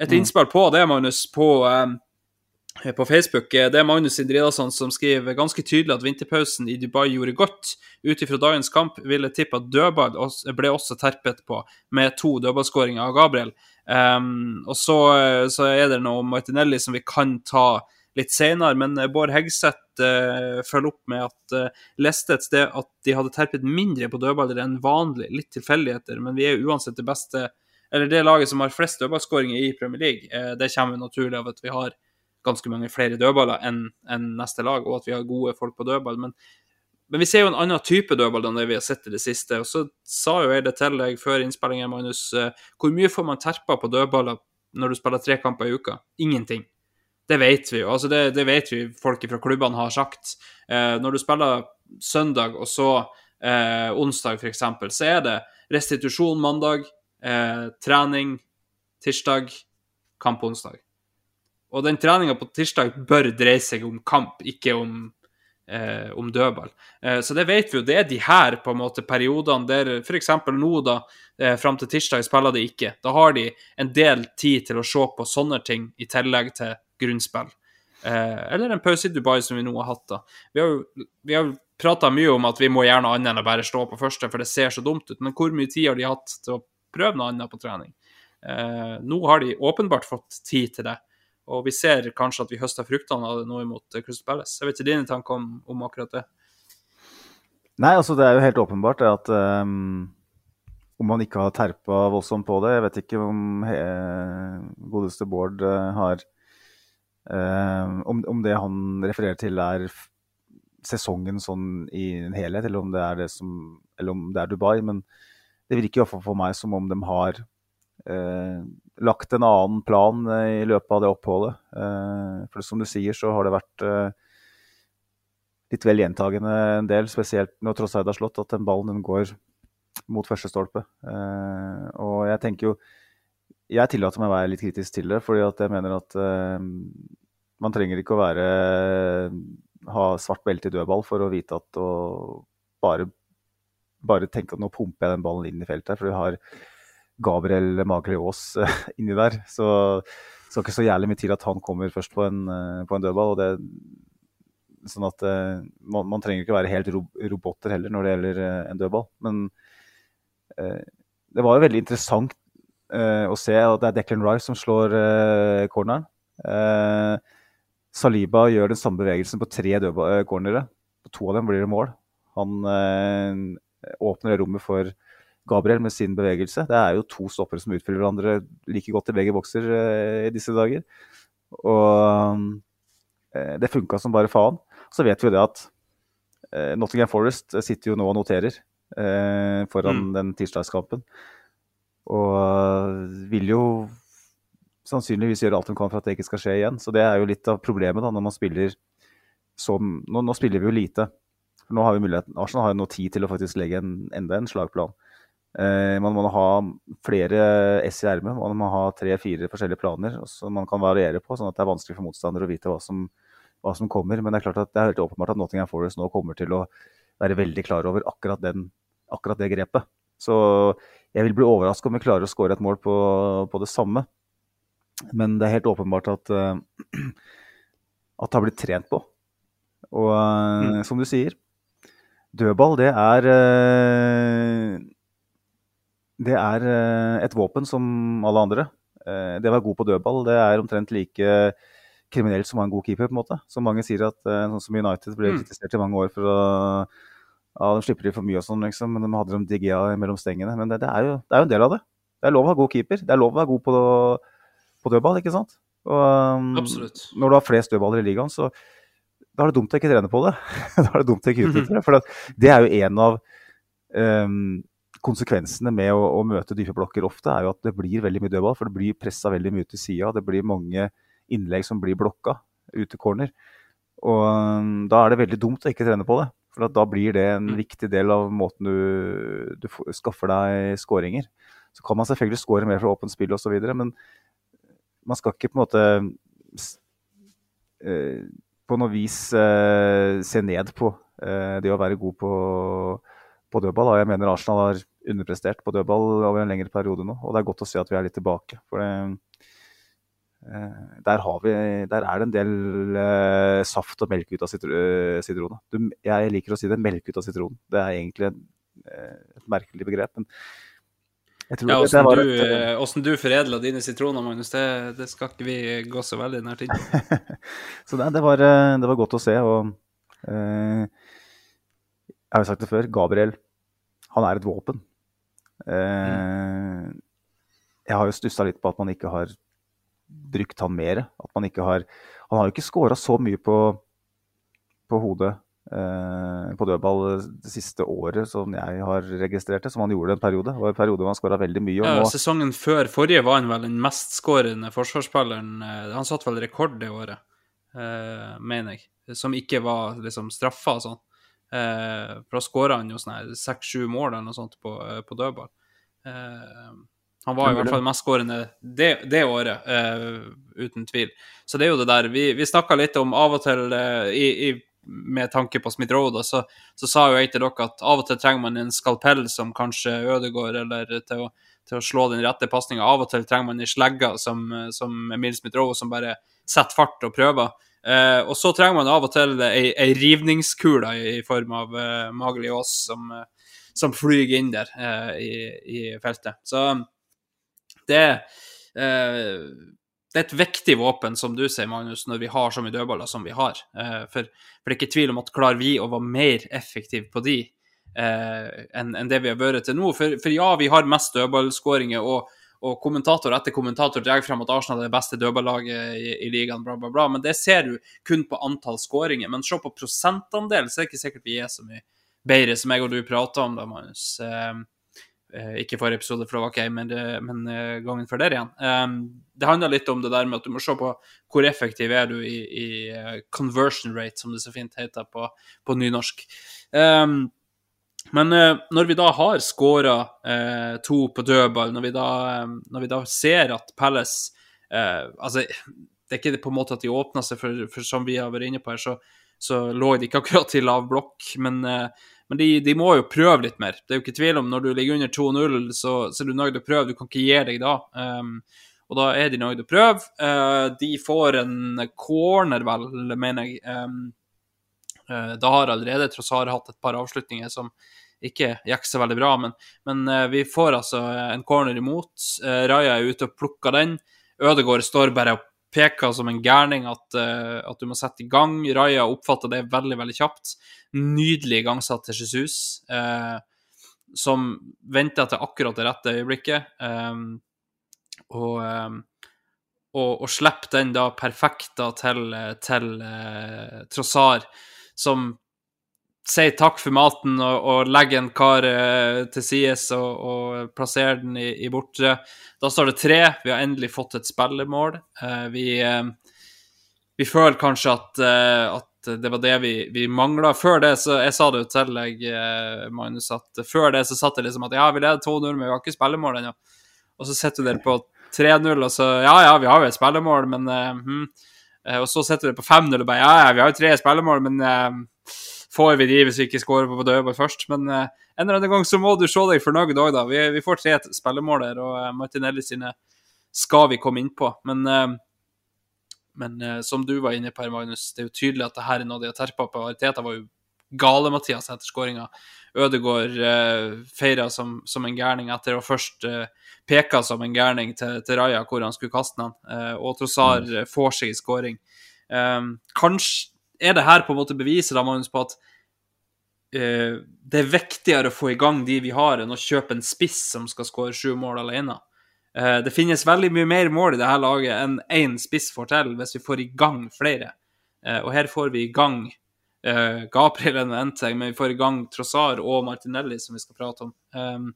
et innspill på det, Magnus, på, eh, på Facebook. Eh, Det er Magnus Indridasson som skriver ganske tydelig at vinterpausen i Dubai gjorde godt. Ut ifra dagens kamp vil jeg tippe at dødball ble også terpet på, med to dødballskåringer av Gabriel. Um, og så, eh, så er det noe Martinelli som vi kan ta litt senere, men eh, Bård Hegseth uh, følger opp med at uh, leste et sted at de hadde terpet mindre på dødballer enn vanlig. Litt tilfeldigheter, men vi er jo uansett det beste eller det laget som har flest dødballskåringer i Premier League. Eh, det kommer naturlig av at vi har ganske mange flere dødballer enn enn neste lag, og at vi har gode folk på dødball. Men, men vi ser jo en annen type dødball enn det vi har sett i det siste. Og så sa jo jeg det til deg før innspillingen, Magnus. eh, Hvor mye får man terpa på dødballer når du spiller tre kamper i uka? Ingenting. Det vet vi jo. Altså det, det vet vi folk fra klubbene har sagt. Eh, når du spiller søndag og så eh, onsdag, f.eks., så er det restitusjon mandag, eh, trening tirsdag, kamp onsdag. Og den treninga på tirsdag bør dreie seg om kamp, ikke om, eh, om dødball. Eh, så det vet vi jo. Det er de her på en måte periodene der f.eks. nå, da, eh, fram til tirsdag spiller de ikke. Da har de en del tid til å se på sånne ting i tillegg til grunnspill. Eh, eller en pause i Dubai som vi nå har hatt. da. Vi har jo vi har prata mye om at vi må gjøre noe annet enn å bare stå på første, for det ser så dumt ut. Men hvor mye tid har de hatt til å prøve noe annet på trening? Eh, nå har de åpenbart fått tid til det. Og vi ser kanskje at vi høster fruktene av det nå imot eh, Crystal Palace. Jeg vet ikke dine tanker om, om akkurat det. Nei, altså det er jo helt åpenbart at um, om man ikke har terpa voldsomt på det Jeg vet ikke om he, godeste Bård eh, har um, om det han refererer til er sesongen sånn i en helhet, eller om det er, det som, eller om det er Dubai. Men det virker i for meg som om de har eh, lagt en annen plan eh, i løpet av det oppholdet. Eh, for som du sier, så har det vært eh, litt vel gjentagende en del, spesielt når Trosseid har slått, at den ballen den går mot første stolpe. Eh, og jeg tenker jo Jeg tillater meg å være litt kritisk til det, fordi at jeg mener at eh, man trenger ikke å være ha svart belte i dødball for å vite at å bare, bare tenke at nå pumper jeg den ballen inn i feltet. her, For du har Gabriel Magli Aas eh, inni der. Så det skal ikke så jævlig mye til at han kommer først på en, eh, på en dødball. og det Sånn at uh, man, man, trenger ikke være helt ro roboter heller når det gjelder en dødball. Men eh, det var jo veldig interessant å se at det er Declan Rice som slår corneren. Saliba gjør den samme bevegelsen på tre cornere. På to av dem blir det mål. Han åpner det rommet for Gabriel med sin bevegelse. Det er jo to stoppere som utfyller hverandre like godt i begge bokser i disse dager. Og det funka som bare faen. Så vet vi jo det at eh, Nottingham Forest sitter jo nå og noterer eh, foran mm. den tirsdagskampen. Og eh, vil jo sannsynligvis gjøre alt de kan for at det ikke skal skje igjen. Så det er jo litt av problemet da, når man spiller som Nå, nå spiller vi jo lite. Nå har vi muligheten, Arsenal har jo nå tid til å faktisk legge en, enda en slagplan. Eh, man må ha flere S i ermet. Man må ha tre-fire forskjellige planer som man kan variere på, sånn at det er vanskelig for motstandere å vite hva som, hva som kommer. Men det er klart at det er helt åpenbart at Nottingham Forest nå kommer til å være veldig klar over akkurat, den, akkurat det grepet. Så jeg vil bli overraska om vi klarer å skåre et mål på, på, det samme. Men det er helt åpenbart at, uh, at det har blitt trent på. Og uh, mm. som du sier, dødball det er uh, Det er et våpen som alle andre. det å være god på dødball det er omtrent like kriminelt som å ha en god keeper, på en måte. Som mange sier at sånn som United ble mm. kritisert i mange år for å ja, de slipper til for mye og sånn, liksom, men de hadde dem digga mellom stengene. Men det, det, er jo, det, er jo, en del av det. Det er lov å ha god keeper. Det er lov å være god på, på dødball, ikke sant? Og, Absolutt. Når du har flest dødballer i ligaen, så da er det dumt å ikke trene på det. da er det dumt å ikke utnytte det. For det er jo en av um, konsekvensene med å, å møte dype blokker ofte, er jo at det blir veldig mye dødball. For det blir pressa veldig mye til sida. Det blir mange innlegg som blir blokka ute corner. Og um, da er det veldig dumt å ikke trene på det. For da blir det en mm. viktig del av måten du, du skaffer deg skåringer. Så kan man selvfølgelig skåre mer fra åpent spill osv., men man skal ikke på en måte eh, på noe vis eh, se ned på eh, det å være god på, på dødball. Jeg mener Arsenal har underprestert på dødball over en lengre periode nå, og det er godt å se at vi er litt tilbake. For det, Eh, der, vi, der, er det en del saft og melk ut av sitronen. jeg liker å si det, melk ut av sitronen. Det er egentlig et, merkelig begrep. men ja, Åssen du, et, du foredla dine sitroner, Magnus, det, det, skal ikke vi gå så veldig nært inn på. så det, det, var, det, var, godt å se. og eh, Jeg har jo sagt det før, Gabriel han er et våpen. Mm. Jeg har jo stussa litt på at man ikke har brukt han mer. At man ikke har Han har jo ikke scora så mye på, på hodet eh, på dødball det siste året som jeg har registrert det, som han gjorde en periode. Det var en periode hvor han skåra veldig mye. Ja, sesongen før forrige var han vel den mestskårende forsvarsspilleren. Eh, han satt vel rekord det året, eh, mener jeg. Som ikke var liksom straffa og sånn. Eh, for da skåra han jo sånn seks-sju mål eller noe sånt på, eh, på dødball. Eh, han var i hvert fall mestskårende det, det året, uh, uten tvil. Så det er jo det der Vi, vi snakka litt om av og til i, i, med tanke på Smith Road, så, så, sa jo jeg til dere at av og til trenger man en skalpell som kanskje ødegår, eller til å, til å slå den rette pasninga. Av og til trenger man en slegge som, som Emil Smith Rowe, som bare setter fart og prøver. Eh, og så trenger man av og til ei, ei rivningskule i, i, form av eh, Magli Aas som, som flyr inn der i, i feltet. Så det, eh, det er et viktig våpen, som du sier, Magnus, når vi har så mye dødballer som vi har. Eh, for, for, det er ikke tvil om at klarer vi å være mer effektive på de eh, enn en det vi har vært til nå For, for ja, vi har mest dødballskåringer, og, og kommentator etter kommentator drar frem at Arsenal er det beste dødballaget i, i ligaen, bla, bla, bla. Men det ser du kun på antall skåringer. Men se på prosentandel, så er det ikke sikkert vi er så mye bedre, som jeg og du prater om da, Magnus. Eh, ikke forrige episode, for det var ikke jeg, men, men eh, gangen før der igjen. Um, det handler litt om det der med at du må se på hvor effektiv er du i, i eh, conversion rate, som det så fint heter på, på nynorsk. Um, men eh, når vi da har skåra eh, to på dødball, når vi da, eh, når vi da ser at Palace eh, Altså, det er ikke på en måte at de åpner seg, for, for som vi har vært inne på her, så, så lå de ikke akkurat i lav blokk. Men, eh, men de, de må jo prøve litt mer. Det er jo ikke tvil om når du ligger under 2-0, så, så er du nøyd å prøve. Du kan ikke gi deg da. Um, og da er de nøyd å prøve. Uh, de får en corner, vel, mener jeg. Um, uh, Da har allerede Trossar hatt et par avslutninger som ikke gikk så veldig bra, men, men uh, vi får altså en corner imot. Raja er ute og plukker den. Ødegaard står bare og peker som en gærning at, eh, at du må sette i gang. Raja oppfatter det veldig, veldig kjapt. Nydelig igangsatt til Jesus, eh, som venter til akkurat det rette øyeblikket. Eh, og, eh, og, og slipper den da perfekta til, til eh, Trossar som sier takk for maten og, og legger en kar eh, til sides og, og plasserer den i, i bortre. Da står det tre. Vi har endelig fått et spillemål. Eh, vi, eh, vi føler kanskje at, eh, at det var det vi, vi mangla. Før det, så Jeg sa det jo til deg, eh, Magnus, at før det så satt det liksom at ja, vi leder 2-0, men vi har ikke spillemål ennå. Og så sitter du der på 3-0, og så Ja, ja, vi har jo et spillemål, men eh, hm. Og så sitter du på 5-0 og bare Ja, ja, vi har jo tre spillemål, men får vi de hvis vi ikke skårer på dødball først? Men eh, en eller annen gang så må du se deg fornøyd òg, da. Vi, vi får tre spillemål der, og eh, Martinelli sine skal vi komme inn på. Men, eh, men som du var inne på her, Magnus, det er jo tydelig at det her er noe de har terpa på. Ariteta var jo gale, Mathias, etter skåringa. Ødegaard eh, feira som, som en gærning etter å først eh, peka som en gærning til, til Raja hvor han skulle kaste den, eh, og Trossar eh, får seg i skåring. Eh, kanskje er det her på en måte beviset da, Magnus, på at uh, det er viktigere å få i gang de vi har, enn å kjøpe en spiss som skal skåre sju mål alene. Uh, det finnes veldig mye mer mål i det her laget enn én spiss får til, hvis vi får i gang flere. Uh, og her får vi i gang Gabriel Enteg, men vi får i gang Trossar og Martinelli, som vi skal prate om. Um,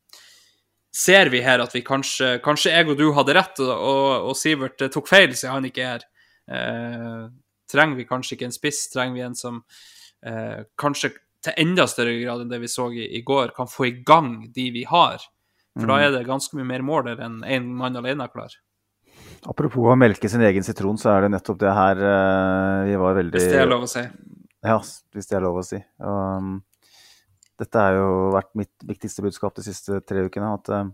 ser vi her at vi kanskje Kanskje jeg og du hadde rett, og, og, Sivert tok feil, siden han ikke er her. Eh, trenger vi kanskje ikke en spiss, trenger vi en som eh, kanskje til enda større grad enn det vi så i, i går, kan få i gang de vi har. For da er det ganske mye mer mål der enn én mann alene klar. Apropos å melke sin egen sitron, så er det nettopp det her eh, vi var veldig Hvis det er lov å si. Ja, hvis det er lov å si. Um, dette har jo vært mitt viktigste budskap de siste tre ukene. At uh,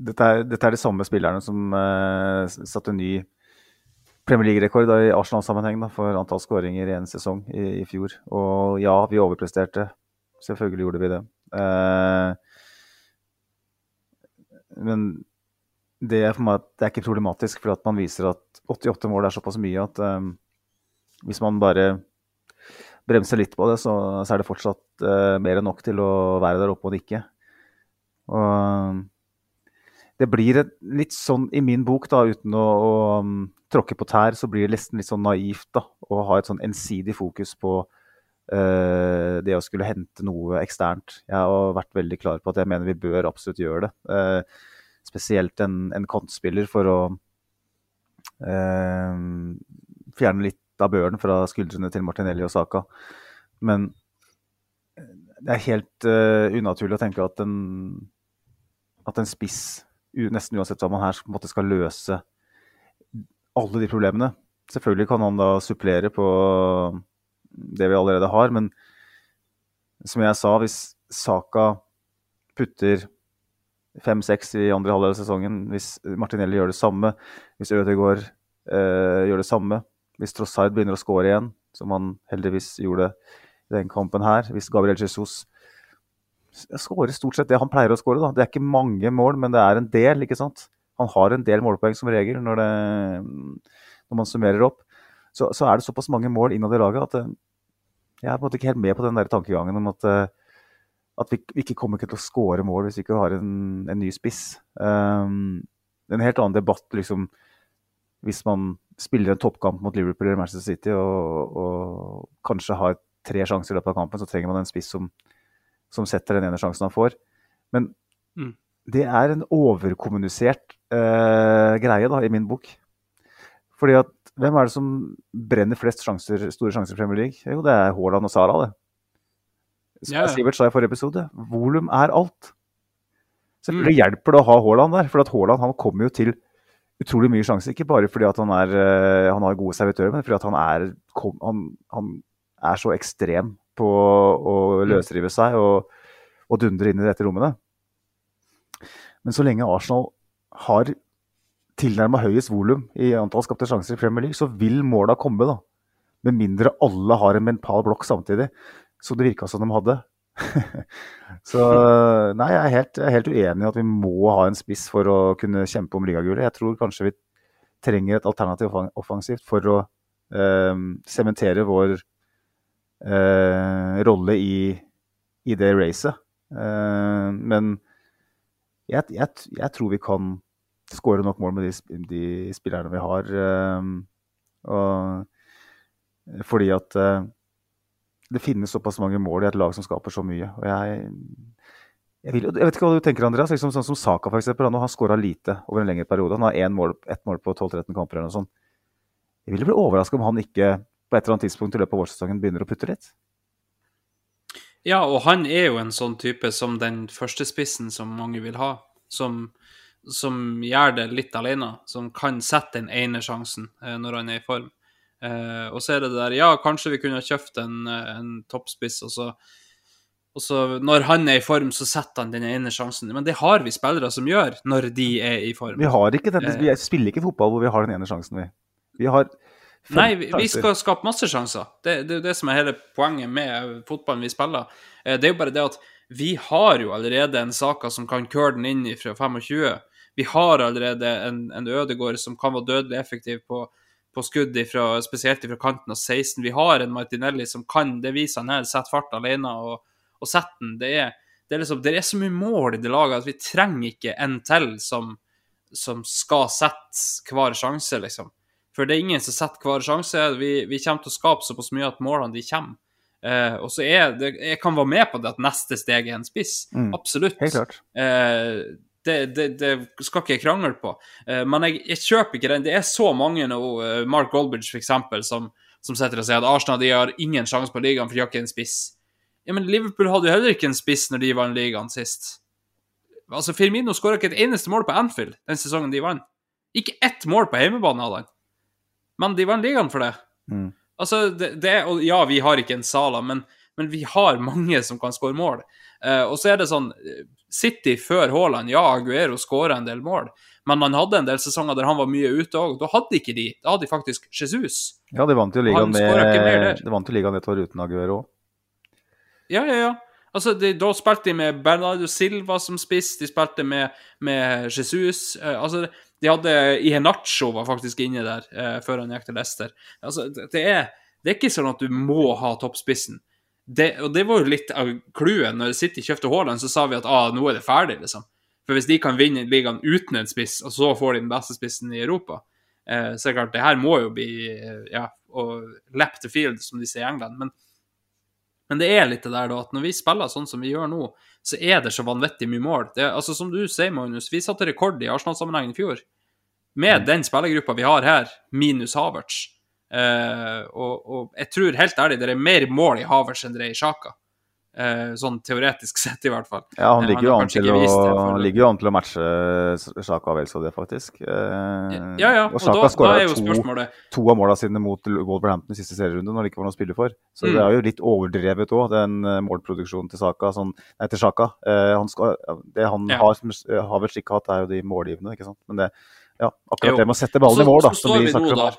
dette, er, dette er de samme spillerne som uh, satte ny Premier League-rekord i Arsenal-sammenheng for antall skåringer i en sesong i, i fjor. Og ja, vi overpresterte. Selvfølgelig gjorde vi det. Eh, men det er meg det er ikke problematisk, for at man viser at 88 mål er såpass mye at eh, hvis man bare bremser litt på det, så, så er det fortsatt eh, mer enn nok til å være der oppe og nikke. Og det blir et, litt sånn i min bok, da, uten å, å um, tråkke på tær, så blir det nesten litt sånn naivt da, å ha et sånn ensidig fokus på uh, det å skulle hente noe eksternt. Jeg har vært veldig klar på at jeg mener vi bør absolutt gjøre det. Uh, spesielt en, en kantspiller for å uh, fjerne litt av børen fra skuldrene til Martinelli og Saka. Men det er helt unaturlig å tenke at en, at en spiss, nesten uansett hva man her måte skal løse alle de problemene. Selvfølgelig kan han da supplere på det vi allerede har, men som jeg sa, hvis Saka putter fem-seks i andre halvdel av sesongen, hvis Martinelli gjør det samme, hvis Ødegaard eh, gjør det samme, hvis Trossard begynner å score igjen, som han heldigvis gjorde i den kampen her, hvis Gabriel Jesus skårer stort sett det han pleier å skåre. Det er ikke mange mål, men det er en del, ikke sant. Han har en del målpoeng som regel når, det, når man summerer opp. Så, så, er det såpass mange mål innad i laget at jeg er på en måte ikke helt med på den der tankegangen om at at vi, ikke kommer til å skåre mål hvis vi ikke har en, en ny spiss. Um, en helt annen debatt liksom, hvis man spiller en toppkamp mot Liverpool eller Manchester City og, og kanskje har tre sjanser i løpet av kampen, så trenger man en spiss som, som setter den ene sjansen han får. Men Mm. det er en overkommunisert uh, greie da, i min bok. Fordi at hvem er det som brenner flest sjanser, store sjanser i Premier League? Jo, det er Haaland og Sara, det. Som yeah. Sivert sa i forrige episode, volum er alt. Selvfølgelig Mm. hjelper det å ha Haaland der, for at Haaland han kommer jo til utrolig mye sjanser. Ikke bare fordi at han, er, eh, han har gode servitører, men fordi at han er, han, han er så ekstrem på å løsrive seg og, og dundre inn i dette rommene. Men så lenge Arsenal har tilnærma høyest volum i antall skapte sjanser i Premier League, så vil måla komme, da. Med mindre alle har en mental blokk samtidig, som det virka som de hadde. så nei, jeg er, helt, jeg er helt uenig i at vi må ha en spiss for å kunne kjempe om ligagullet. Jeg tror kanskje vi trenger et alternativ offensivt for å eh, sementere vår eh, rolle i, i det racet. Eh, men jeg, jeg, jeg tror vi kan skåre nok mål med de, de spillerne vi har. eh, og, fordi at eh, det finnes såpass mange mål i et lag som skaper så mye. Og jeg, jeg, vil, jeg vet ikke hva du tenker, Andreas. Liksom, sånn som Saka, eksempel. Han har skåra lite over en lengre periode. Han har én mål, ett mål på 12-13 kamper eller noe sånt. Jeg ville bli overraska om han ikke på et eller annet tidspunkt i løpet av vårsesongen begynner å putte litt. Ja, og han er jo en sånn type som den førstespissen som mange vil ha. Som, som gjør det litt alene. Som kan sette den ene sjansen eh, når han er i form. Eh, og så er det der Ja, kanskje vi kunne ha kjøpt en, eh, en toppspiss, og så, og så når han er i form, så setter han den ene sjansen. Men det har vi spillere som gjør når de er i form. Vi, har ikke den, vi spiller ikke fotball hvor vi har den ene sjansen, vi. Vi har Nei, vi, skal skape masse sjanser. Det, det er jo det som er hele poenget med fotballen vi spiller. Eh, Det er jo bare det at vi har jo allerede en Saka som kan køle den inn fra 25. Vi har allerede en, en Ødegård som kan være dødelig effektiv på, på skudd ifra, spesielt fra kanten av 16. Vi har en Martinelli som kan, det viser han her, sette fart alene og, og sette den. Det er, det, er liksom, det er så mye mål i det laget at vi trenger ikke en til som, som skal sette hver sjanse, liksom. For det er ingen som setter hver sjanse. Vi, vi kommer til å skape såpass mye at målene de kommer. Eh, og så er det, Jeg kan være med på det at neste steg er en spiss. Mm, Absolutt. Helt klart. Eh, det, det, det skal ikke jeg krangle på. Eh, men jeg, jeg kjøper ikke den. Det er så mange nå, eh, Mark Goldbridge f.eks., som, som sitter og sier at Arsenal de har ingen sjanse på ligaen, for de har ikke en spiss. Ja, Men Liverpool hadde jo heller ikke en spiss når de vant ligaen sist. Altså, Firmino skåra ikke et eneste mål på Anfield den sesongen de vant. Ikke ett mål på hjemmebane hadde han. Men de vant ligaen for det. Mm. Altså, det, det og Ja, vi har ikke en Sala, men, men vi har mange som kan skåre mål. Eh, og så er det sånn eh, City før Haaland, ja, Aguero skåra en del mål, men han hadde en del sesonger der han var mye ute òg. Da hadde ikke de. Da hadde de faktisk Jesus. Ja, de vant jo ligaen med. De vant jo ligaen et år uten Aguero òg. Ja, ja, ja. Altså, de, Da spilte de med Bernardo Silva som spiss, de spilte med, med Jesus. Eh, altså, de hadde Ihenacho var faktisk inne der eh, før han gikk til Leicester. Altså, det, er, det er ikke sånn at du må ha toppspissen. Det, og det var jo litt av clouet. Når City kjøpte Haaland, så sa vi at ah, nå er det ferdig, liksom. For hvis de kan vinne ligaen uten en spiss, og så får de den beste spissen i Europa, eh, så er det klart, det her må jo bli eh, ja, og lap the field, som de sier i England. Men men det er litt det der da, at når vi spiller sånn som vi gjør nå, så er det så vanvittig mye mål. Det, altså Som du sier, Magnus, vi satte rekord i Arsenal-sammenhengen i fjor. Med den spillergruppa vi har her, minus Havertz. Eh, og, og jeg tror helt ærlig det er mer mål i Havertz enn det er i Sjaka. Eh, sånn teoretisk sett, i hvert fall. Ja, han Eh, ligger han jo an til å, han ligger jo an til å matche Sjaka vel så det, faktisk. Eh, Ja, ja. Og Og Sjaka da, da skåra to, to av måla sine mot Wolverhampton i siste serierunde når det ikke var noe å spille for. Så Mm. det er jo litt overdrevet òg, den målproduksjonen til Saka. Sånn, nei, til Sjaka. Eh, han skal, det han Ja. har, har vel ikke hatt, er jo de målgivende, ikke sant. Men det, ja, akkurat Jo. det med å sette ballen i mål, da, så som vi nå snakker om.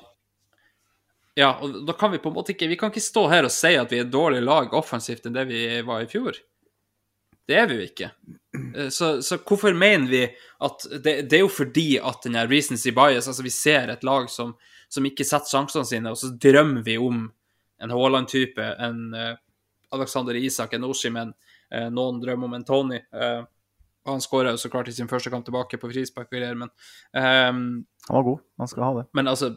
Ja, og da kan vi på en måte ikke Vi kan ikke stå her og si at vi er et dårlig lag offensivt enn det vi var i fjor. Det er vi jo ikke. Eh, Så, så hvorfor mener vi at det, det er jo fordi at den her recency bias Altså, vi ser et lag som, som ikke setter sjansene sine, og så drømmer vi om en Haaland-type, en uh, Alexander Isak, en Oshimen, uh, noen drømmer om en Tony. Uh, han skåra så klart i sin første kamp tilbake på frispark men um, Han var god. Han skal ha det. men altså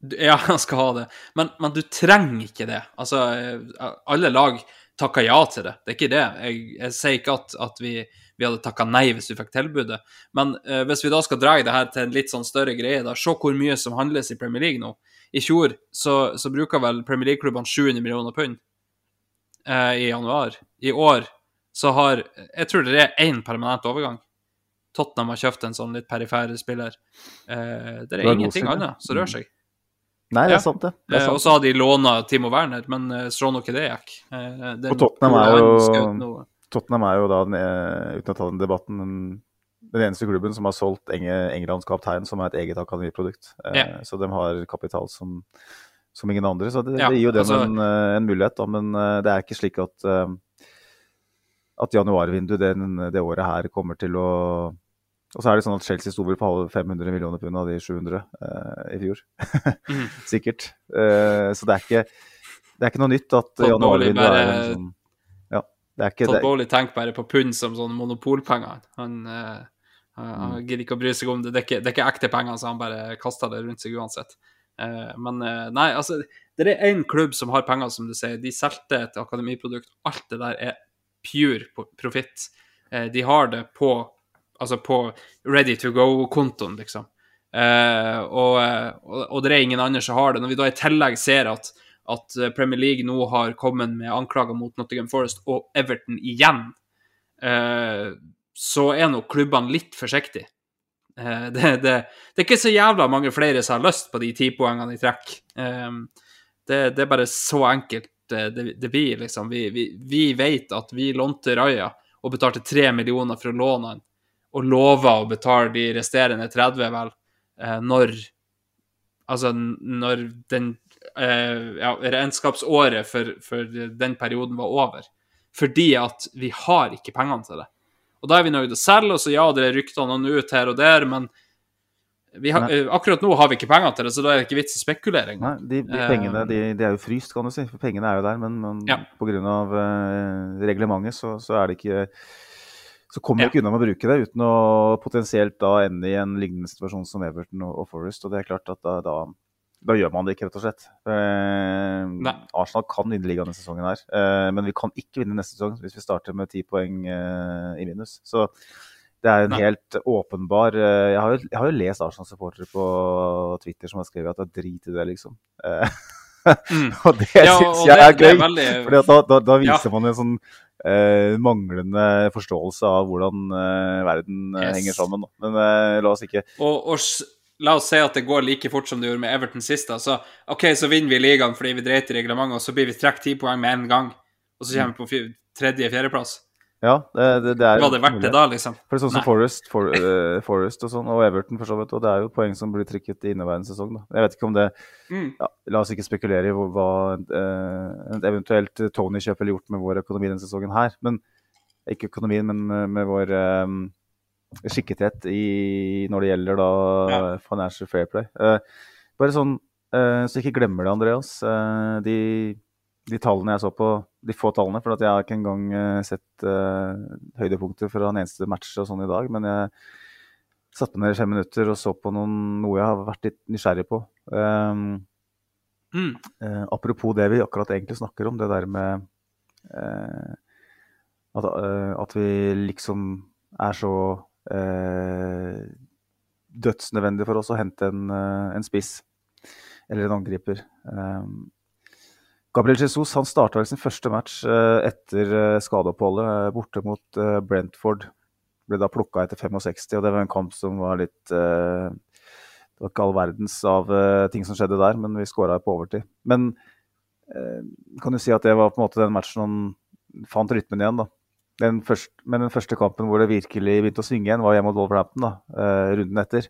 Ja, han skal ha det. Men, men du trenger ikke det. Altså, eh, alle lag takker ja til det. Det er ikke det. Jeg, jeg sier ikke at, at vi, vi hadde takka nei hvis vi fikk tilbudet. Men eh, hvis vi da skal dra det her til en litt sånn større greie, da, se hvor mye som handles i Premier League nå. I fjor så, så bruker vel Premier League-klubbene 700 millioner pund eh, i januar. I år så har Jeg tror det er én permanent overgang. Tottenham har kjøpt en sånn litt perifere spiller. Eh, det er er ingenting annet som rører seg. Nei, det er sant, det. det Eh, og så har de låna Timo Werner, men eh, så nok det gikk. Eh, den- Og Tottenham er jo- Tottenham er jo da, den, uten å ta den debatten, den, eneste klubben som har solgt Enge, Englands kaptein, som er et eget akademiprodukt. Ja. Så de har kapital som, som ingen andre. Så det, Ja, det gir jo dem altså- en, en mulighet, da. Men det er ikke slik at at januarvinduet det året her kommer til å Og så er det sånn at Chelsea sto vel på 500 millioner pund av de 700 eh, i fjor. mm. Sikkert. Eh, så det er ikke det er ikke noe nytt at Jan januarvinduet er en sånn Ja. Det er ikke Todd Bowley tenker bare på pund som sånne monopolpenger. Han, eh, han, Mm. han gidder ikke å bry seg om det. Det er ikke, det er ikke ekte penger, så han bare kaster det rundt seg uansett. Eh, men eh, nei, altså Det er én klubb som har penger, som du sier. De solgte et akademiprodukt. Alt det der er pure profitt. Eh, de har det på Altså på ready to go-kontoen, liksom. Eh, og, og, det er ingen andre som har det. Når vi da i tillegg ser at, at Premier League nå har kommet med anklager mot Nottingham Forest og Everton igjen, eh, så er nok klubbene litt forsiktige. Eh, det, det, det er ikke så jævla mange flere som har lyst på de ti poengene i trekk. Det, det er bare så enkelt det blir, liksom. Vi, vi, vi vet at vi lånte Raja og betalte tre millioner for å låne han, og lover å betale de resterende 30, vel, eh, når Altså når den eh, ja, regnskapsåret for, for den perioden var over. Fordi at vi har ikke pengene til det. Og da er vi nødt til å selge, og så ja, det er ryktene noen ut her og der, men vi har, eh, akkurat nå har vi ikke penger til det, så da er det ikke vits i spekulering. Nei, de, de pengene de, de er jo fryst, kan du si. For pengene er jo der, men, men Ja. pga. Uh, reglementet så, så er det ikke Så kommer vi Ja. ikke unna med å bruke det uten å potensielt da ende i en lignende situasjon som Everton og, og Forest. Og det er klart at da, da, da gjør man det ikke, rett og slett. Eh, Arsenal kan vinne ligaen denne sesongen her, eh, men vi kan ikke vinne neste sesong hvis vi starter med ti poeng eh, i minus. Så det er en Nei. helt åpenbar eh, Jeg har jo, jeg har jo lest Arsenal-supportere på Twitter som har skrevet at det er drit i det, liksom. Eh, Mm. og det Ja, syns jeg er gøy. veldig- for da, da, da, viser Ja. man en sånn eh, manglende forståelse av hvordan eh, verden eh, Yes. henger sammen. Da. Men eh, la oss ikke Og, og la oss si at det går like fort som det gjorde med Everton sist. Altså, OK, så vinner vi ligaen fordi vi dreit i reglementet, og så blir vi trukket ti poeng med en gang. Og så kommer vi på tredje-fjerdeplass. Ja, det, det, det er Var det verdt det da, liksom? For det er sånn som. Forest, for, uh, Forest og sånn, og Everton for så vidt. Og det er jo poeng som blir trykket i inneværende sesong. Da. Jeg vet ikke om det Mm. ja, La oss ikke spekulere i hvor, hva eh, et eventuelt Tony-kjøp ville gjort med vår økonomi denne sesongen her. Men ikke økonomien, men med, vår um, skikkethet i, når det gjelder da Ja. financial fair play. Uh, bare sånn, eh, så ikke glemmer det, Andreas. Eh, de, de tallene jeg så på, de få tallene, for at jeg har ikke engang eh, sett uh, høydepunkter fra en eneste match og sånn i dag, men jeg satte meg ned i fem minutter og så på noen, noe jeg har vært litt nysgjerrig på. Um, Mm. uh, apropos det vi akkurat egentlig snakker om, det der med uh, at, at vi liksom er så dødsnødvendig for oss å hente en, en spiss eller en angriper. Um, Gabriel Jesus han starta sin første match eh, etter eh, skadeoppholdet eh, borte mot Brentford. Ble da plukka etter 65, og det var en kamp som var litt Det var ikke all verdens av ting som skjedde der, men vi skåra på overtid. Men kan du si at det var på en måte den matchen han fant rytmen igjen, da. Den første, men den første kampen hvor det virkelig begynte å svinge igjen, var hjemme mot Wolverhampton, da, runden etter.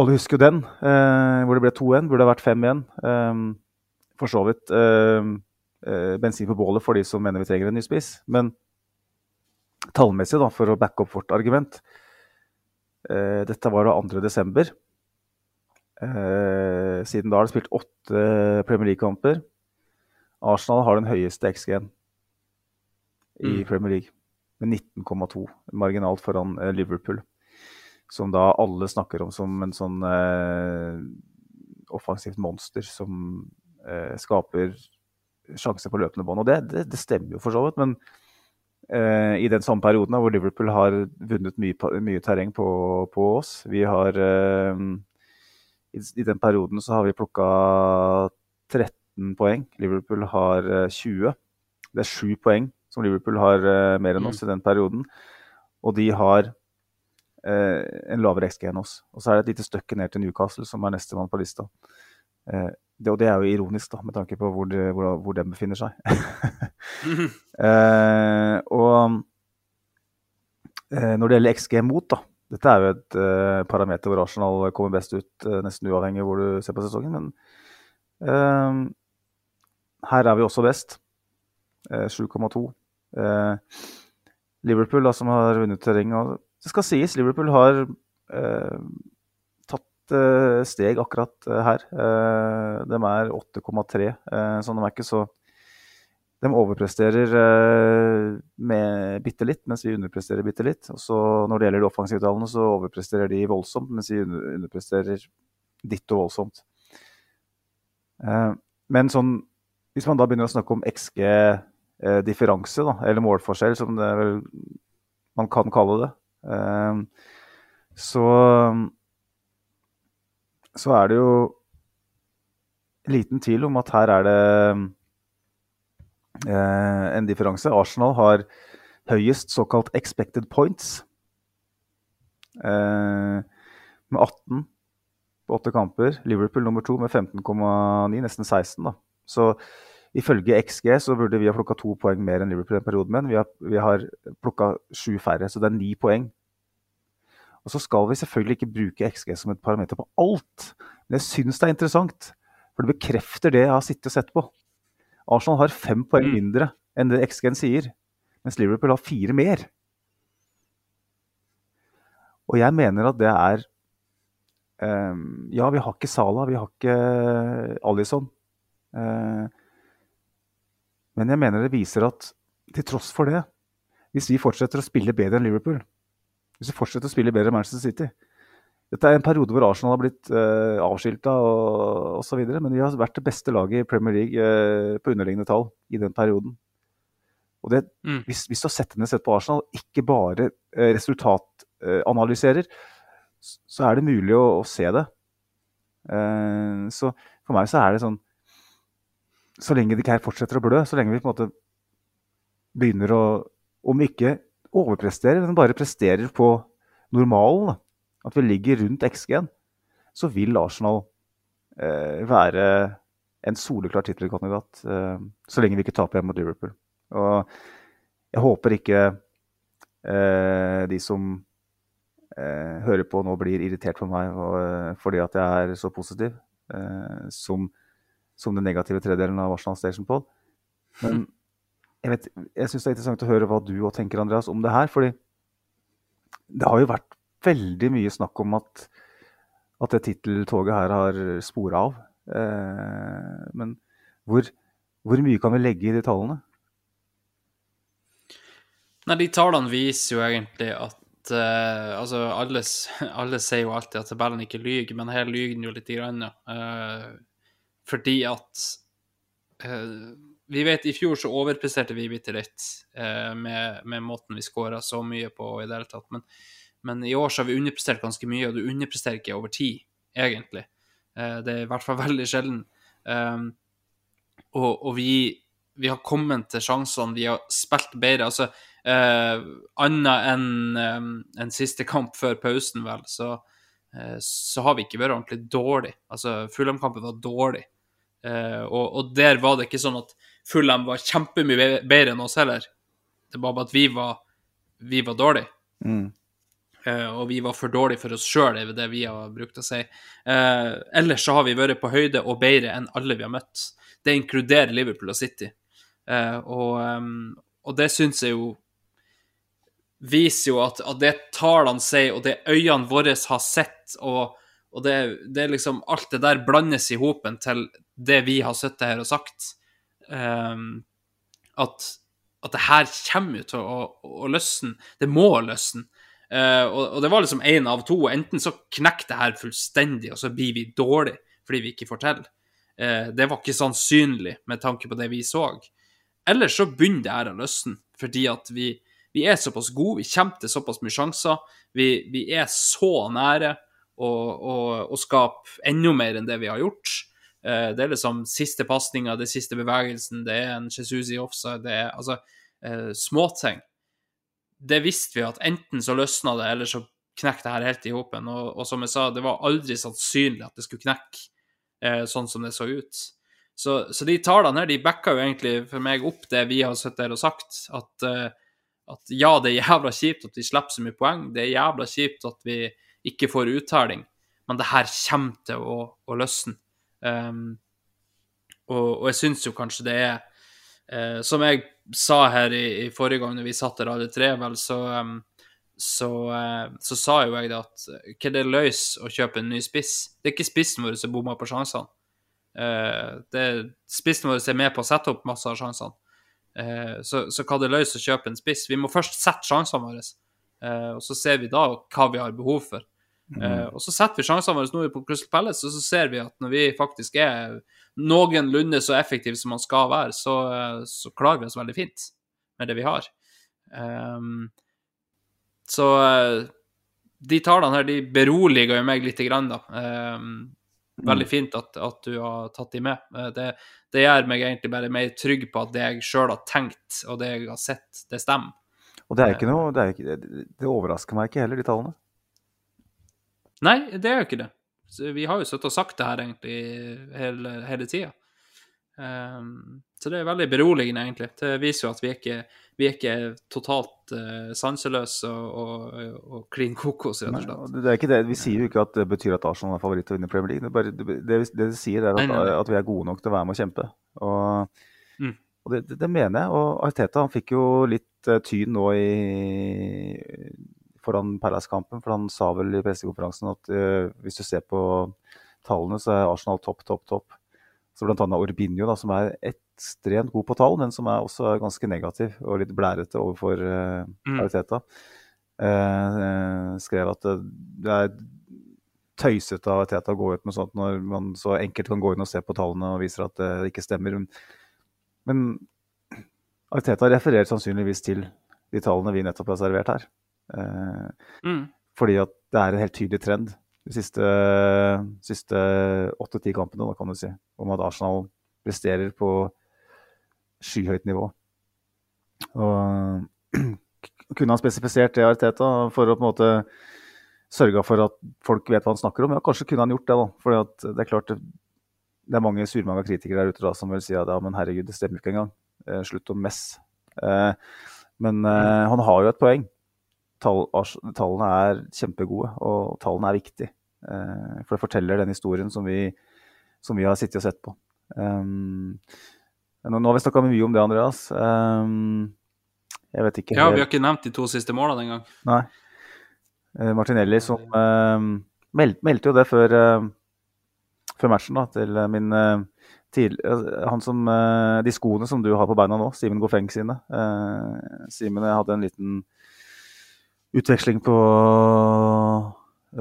Alle husker jo den, hvor det ble 2-1. Burde det vært 5-1. For så vidt eh, eh, bensin på bålet for de som mener vi trenger en ny spiss. Men tallmessig, da, for å backe opp vårt argument eh, Dette var da 2. desember. Eh, siden da har det spilt åtte Premier League-kamper. Arsenal har den høyeste XG-en i Mm. Premier League, med 19,2. Marginalt foran Liverpool. Som da alle snakker om som en sånn eh, offensivt monster som skaper sjanser på løpende bånd. Og det, det, det stemmer jo for så vidt, men eh, i den samme perioden da, hvor Liverpool har vunnet mye, mye terreng på, på oss Vi har eh, i, I den perioden så har vi plukka 13 poeng. Liverpool har eh, 20. Det er sju poeng som Liverpool har eh, mer enn oss i den perioden. Og de har eh, en lavere XG enn oss. Og så er det et lite stykke ned til Newcastle, som er nestemann på lista. Det, og det er jo ironisk, da, med tanke på hvor, de, hvor, hvor den befinner seg. eh, og eh, når det gjelder XG mot, da Dette er jo et eh, parameter hvor Arsenal kommer best ut, eh, nesten uavhengig hvor du ser på sesongen. Men eh, her er vi også best. Eh, 7,2. Eh, Liverpool, da, som har vunnet terrenget Det skal sies, Liverpool har steg akkurat eh, her. Eh, de er 8,3, eh, så de er ikke så De overpresterer eh, med bitte litt, mens vi underpresterer bitte litt. Og så når det gjelder de offensive tallene, så overpresterer de voldsomt, mens vi under, underpresterer ditto voldsomt. Eh, men sånn Hvis man da begynner å snakke om XG-differanse, eller målforskjell, som det vel man kan kalle det, eh, så så er det jo liten tvil om at her er det eh, en differanse. Arsenal har høyest såkalt expected points. Eh, med 18 på åtte kamper. Liverpool nummer to med 15,9, nesten 16. da. Så ifølge XG så burde vi ha plukka to poeng mer enn Liverpool i den perioden, men vi har, vi har plukka sju færre, så det er ni poeng. Og så skal vi selvfølgelig ikke bruke XG som et parameter på alt, men jeg syns det er interessant. For det bekrefter det jeg har sittet og sett på. Arsenal har fem poeng Mm. mindre enn det XG-en sier, mens Liverpool har fire mer. Og jeg mener at det er um, Ja, vi har ikke Salah, vi har ikke Alison. Uh, men jeg mener det viser at til tross for det, hvis vi fortsetter å spille bedre enn Liverpool, hvis vi fortsetter å spille bedre enn Manchester City Dette er en periode hvor Arsenal har blitt uh, avskilta og osv., men vi har vært det beste laget i Premier League uh, på underliggende tall i den perioden. Og det, Mm. hvis, hvis du har sett ned sett på Arsenal, ikke bare uh, resultatanalyserer, uh, så er det mulig å, å se det. Eh, så for meg så er det sånn Så lenge det ikke her fortsetter å blø, så lenge vi på en måte begynner å Om ikke overpresterer, men bare presterer på normalen, at vi ligger rundt XG-en, så vil Arsenal eh, være en soleklar tittelkandidat eh, så lenge vi ikke taper mot Liverpool. Og jeg håper ikke eh, de som eh, hører på nå, blir irritert på meg og, eh, fordi at jeg er så positiv eh, som, som den negative tredelen av Arsenal Station Pod. Men jeg, vet, jeg syns det er interessant å høre hva du og tenker, Andreas, om det her. fordi det har jo vært veldig mye snakk om at, at det titteltoget her har spora av. Eh, men hvor, hvor mye kan vi legge i de tallene? Nei, de tallene viser jo egentlig at eh, Altså, alle, alle sier jo alltid at tabellen ikke lyver, men her lyver den jo litt. Grann, ja. Eh, fordi at eh, Vi vet i fjor så overpresterte vi bitte litt eh, med, med måten vi skåra så mye på i det hele tatt. Men, men i år så har vi underprestert ganske mye, og du underpresterer ikke over tid, egentlig. Eh, det er i hvert fall veldig sjelden. Eh, og, og vi, vi har kommet til sjansene, vi har spilt bedre. altså eh, Annet enn eh, en siste kamp før pausen, vel, så, eh, så har vi ikke vært ordentlig dårlig. Altså, Fulham-kampen var dårlig. Eh, og, og der var det ikke sånn at Fulham var kjempemye be- bedre enn oss heller. Det var bare at vi var, vi var dårlige. Mm. Uh, og vi var for dårlige for oss sjøl, er det vi har brukt å si. Uh, ellers så har vi vært på høyde og bedre enn alle vi har møtt. Det inkluderer Liverpool og City. Uh, og, um, og det syns jeg jo viser jo at, at det tallene sier, og det øynene våre har sett, og, og det, det liksom Alt det der blandes i hopen til det vi har sittet her og sagt. Eh, at, at det her kommer jo til å, å, å løsne. Det må løsne. Eh, og, og, det var liksom én av to. Enten så knekker det her fullstendig, og så blir vi dårlige fordi vi ikke får til. Eh, det var ikke sannsynlig med tanke på det vi så. Eller så begynner det her å løsne, fordi at vi, vi er såpass gode, vi kommer til såpass mye sjanser. Vi, vi er så nære å, å, å, skape enda mer enn det vi har gjort. Eh, det er liksom siste pasninga, det siste bevegelsen, det er en Jesus i offside, det er altså eh, småting det visste vi at enten så løsna det, eller så knekk det her helt i hopen. Og, og, som jeg sa, det var aldri sannsynlig at det skulle knekke eh, sånn som det så ut. Så, så de tallene her, de backa jo egentlig for meg opp det vi har sittet her og sagt, at, eh, at ja, det er jævla kjipt at vi slipper så mye poeng, det er jævla kjipt at vi ikke får uttaling, men det her kommer til å, å løsne. Um, og, og, jeg syns jo kanskje det er uh, som jeg sa her i, i, forrige gang når vi satt der alle tre, vel, så, um, så, uh, så, sa jo jeg det at hva det løs å kjøpe en ny spiss? Det er ikke spissen vår som bommer på sjansene. Uh, det spissen vår som er med på å sette opp masse av sjansene. Så, så, hva det løs å kjøpe en spiss? Vi må først sette sjansene våre, og så ser vi da hva vi har behov for. Mm. og så setter vi sjansene våre nå på Crystal Palace, og så ser vi at når vi faktisk er noenlunde så effektive som man skal være, så, så, klarer vi oss veldig fint med det vi har. Um, så de tallene her de beroliger jo meg lite grann, da. Um, veldig fint at, at, du har tatt de med. Eh, det, det, gjør meg egentlig bare mer trygg på at det jeg sjøl har tenkt, og det jeg har sett, det stemmer. Og det er ikke noe Det, ikke, det overrasker meg ikke heller, de tallene. Nei, det er jo ikke det. Så vi har jo sittet og sagt det her egentlig hele, hele tida. Um, ehm, så det er veldig beroligende, egentlig. Det viser jo at vi er ikke, vi er ikke totalt uh, sanseløse og, klin kokos, rett og slett. det er ikke det. Vi sier jo ikke at det betyr at Arsenal er favoritt til å vinne Premier League. Det, bare, det, det, det sier, er at, nei, nei. at, vi er gode nok til å være med og kjempe. Og, mm. og det, det, mener jeg. Og Arteta han fikk jo litt uh, tyn nå i foran Palace-kampen. For han sa vel i pressekonferansen at uh, hvis du ser på tallene, så er Arsenal topp, topp, topp. Så blant annet Orbinio, da, som er ekstremt god på tall, men som er også ganske negativ og litt blærete overfor uh. Ariteta. Uh, skrev at det er tøysete av Teta å gå ut med sånt når man så enkelt kan gå inn og se på tallene og viser at det ikke stemmer. Men Ariteta refererer sannsynligvis til de tallene vi nettopp har servert her. Mm. Fordi at det er en helt tydelig trend de siste, siste åtte-ti kampene, da, kan du si, om at Arsenal presterer på skyhøyt nivå. Og kunne han spesifisert det, Arteta, for å på en måte sørge for at folk vet hva han snakker om? Ja, kanskje kunne han gjort det, da. For det er klart det, det er mange surmange kritikere der ute da, som vil si at ja, men herregud, det stemmer ikke engang. Eh, slutt å messe. Eh, men eh, han har jo et poeng tall, tallene er kjempegode, og tallene er viktige. Eh, for det forteller den historien som vi, som vi har sittet og sett på. Um, nå, har vi snakka mye om det, Andreas. Um, jeg vet ikke Ja, vi har ikke nevnt de to siste målene engang. Nei. Eh, Martinelli som eh, meld, meldte jo det før, uh, før matchen da, til min til, han som, De skoene som du har på beina nå, Simen Gofeng sine. Simen hadde en liten utveksling på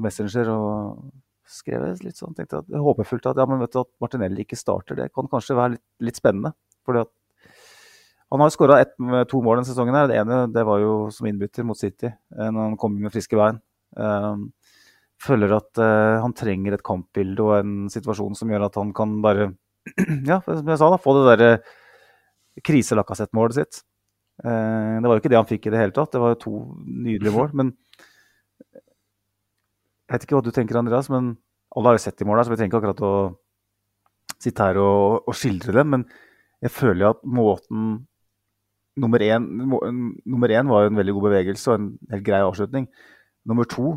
Messenger og skrev litt sånn, tenkte at, håpefullt at ja, men vet du at Martinelli ikke starter. Det kan kanskje være litt, litt spennende. fordi at han har skåra to mål denne sesongen. her. Det ene det var jo som innbytter mot City, eh, når han kom med friske bein. Um, føler at uh, han trenger et kampbilde og en situasjon som gjør at han kan bare ja, som jeg sa da, få det derre kriselakkassett-målet sitt. Eh, det var jo ikke det han fikk i det hele tatt. Det var jo to nydelige mål. Men jeg vet ikke hva du tenker, Andreas, men alle har jo sett de måla, så vi trenger ikke akkurat å sitte her og, og skildre dem. Men jeg føler jo at måten Nummer én, nummer én var jo en veldig god bevegelse og en helt grei avslutning. Nummer to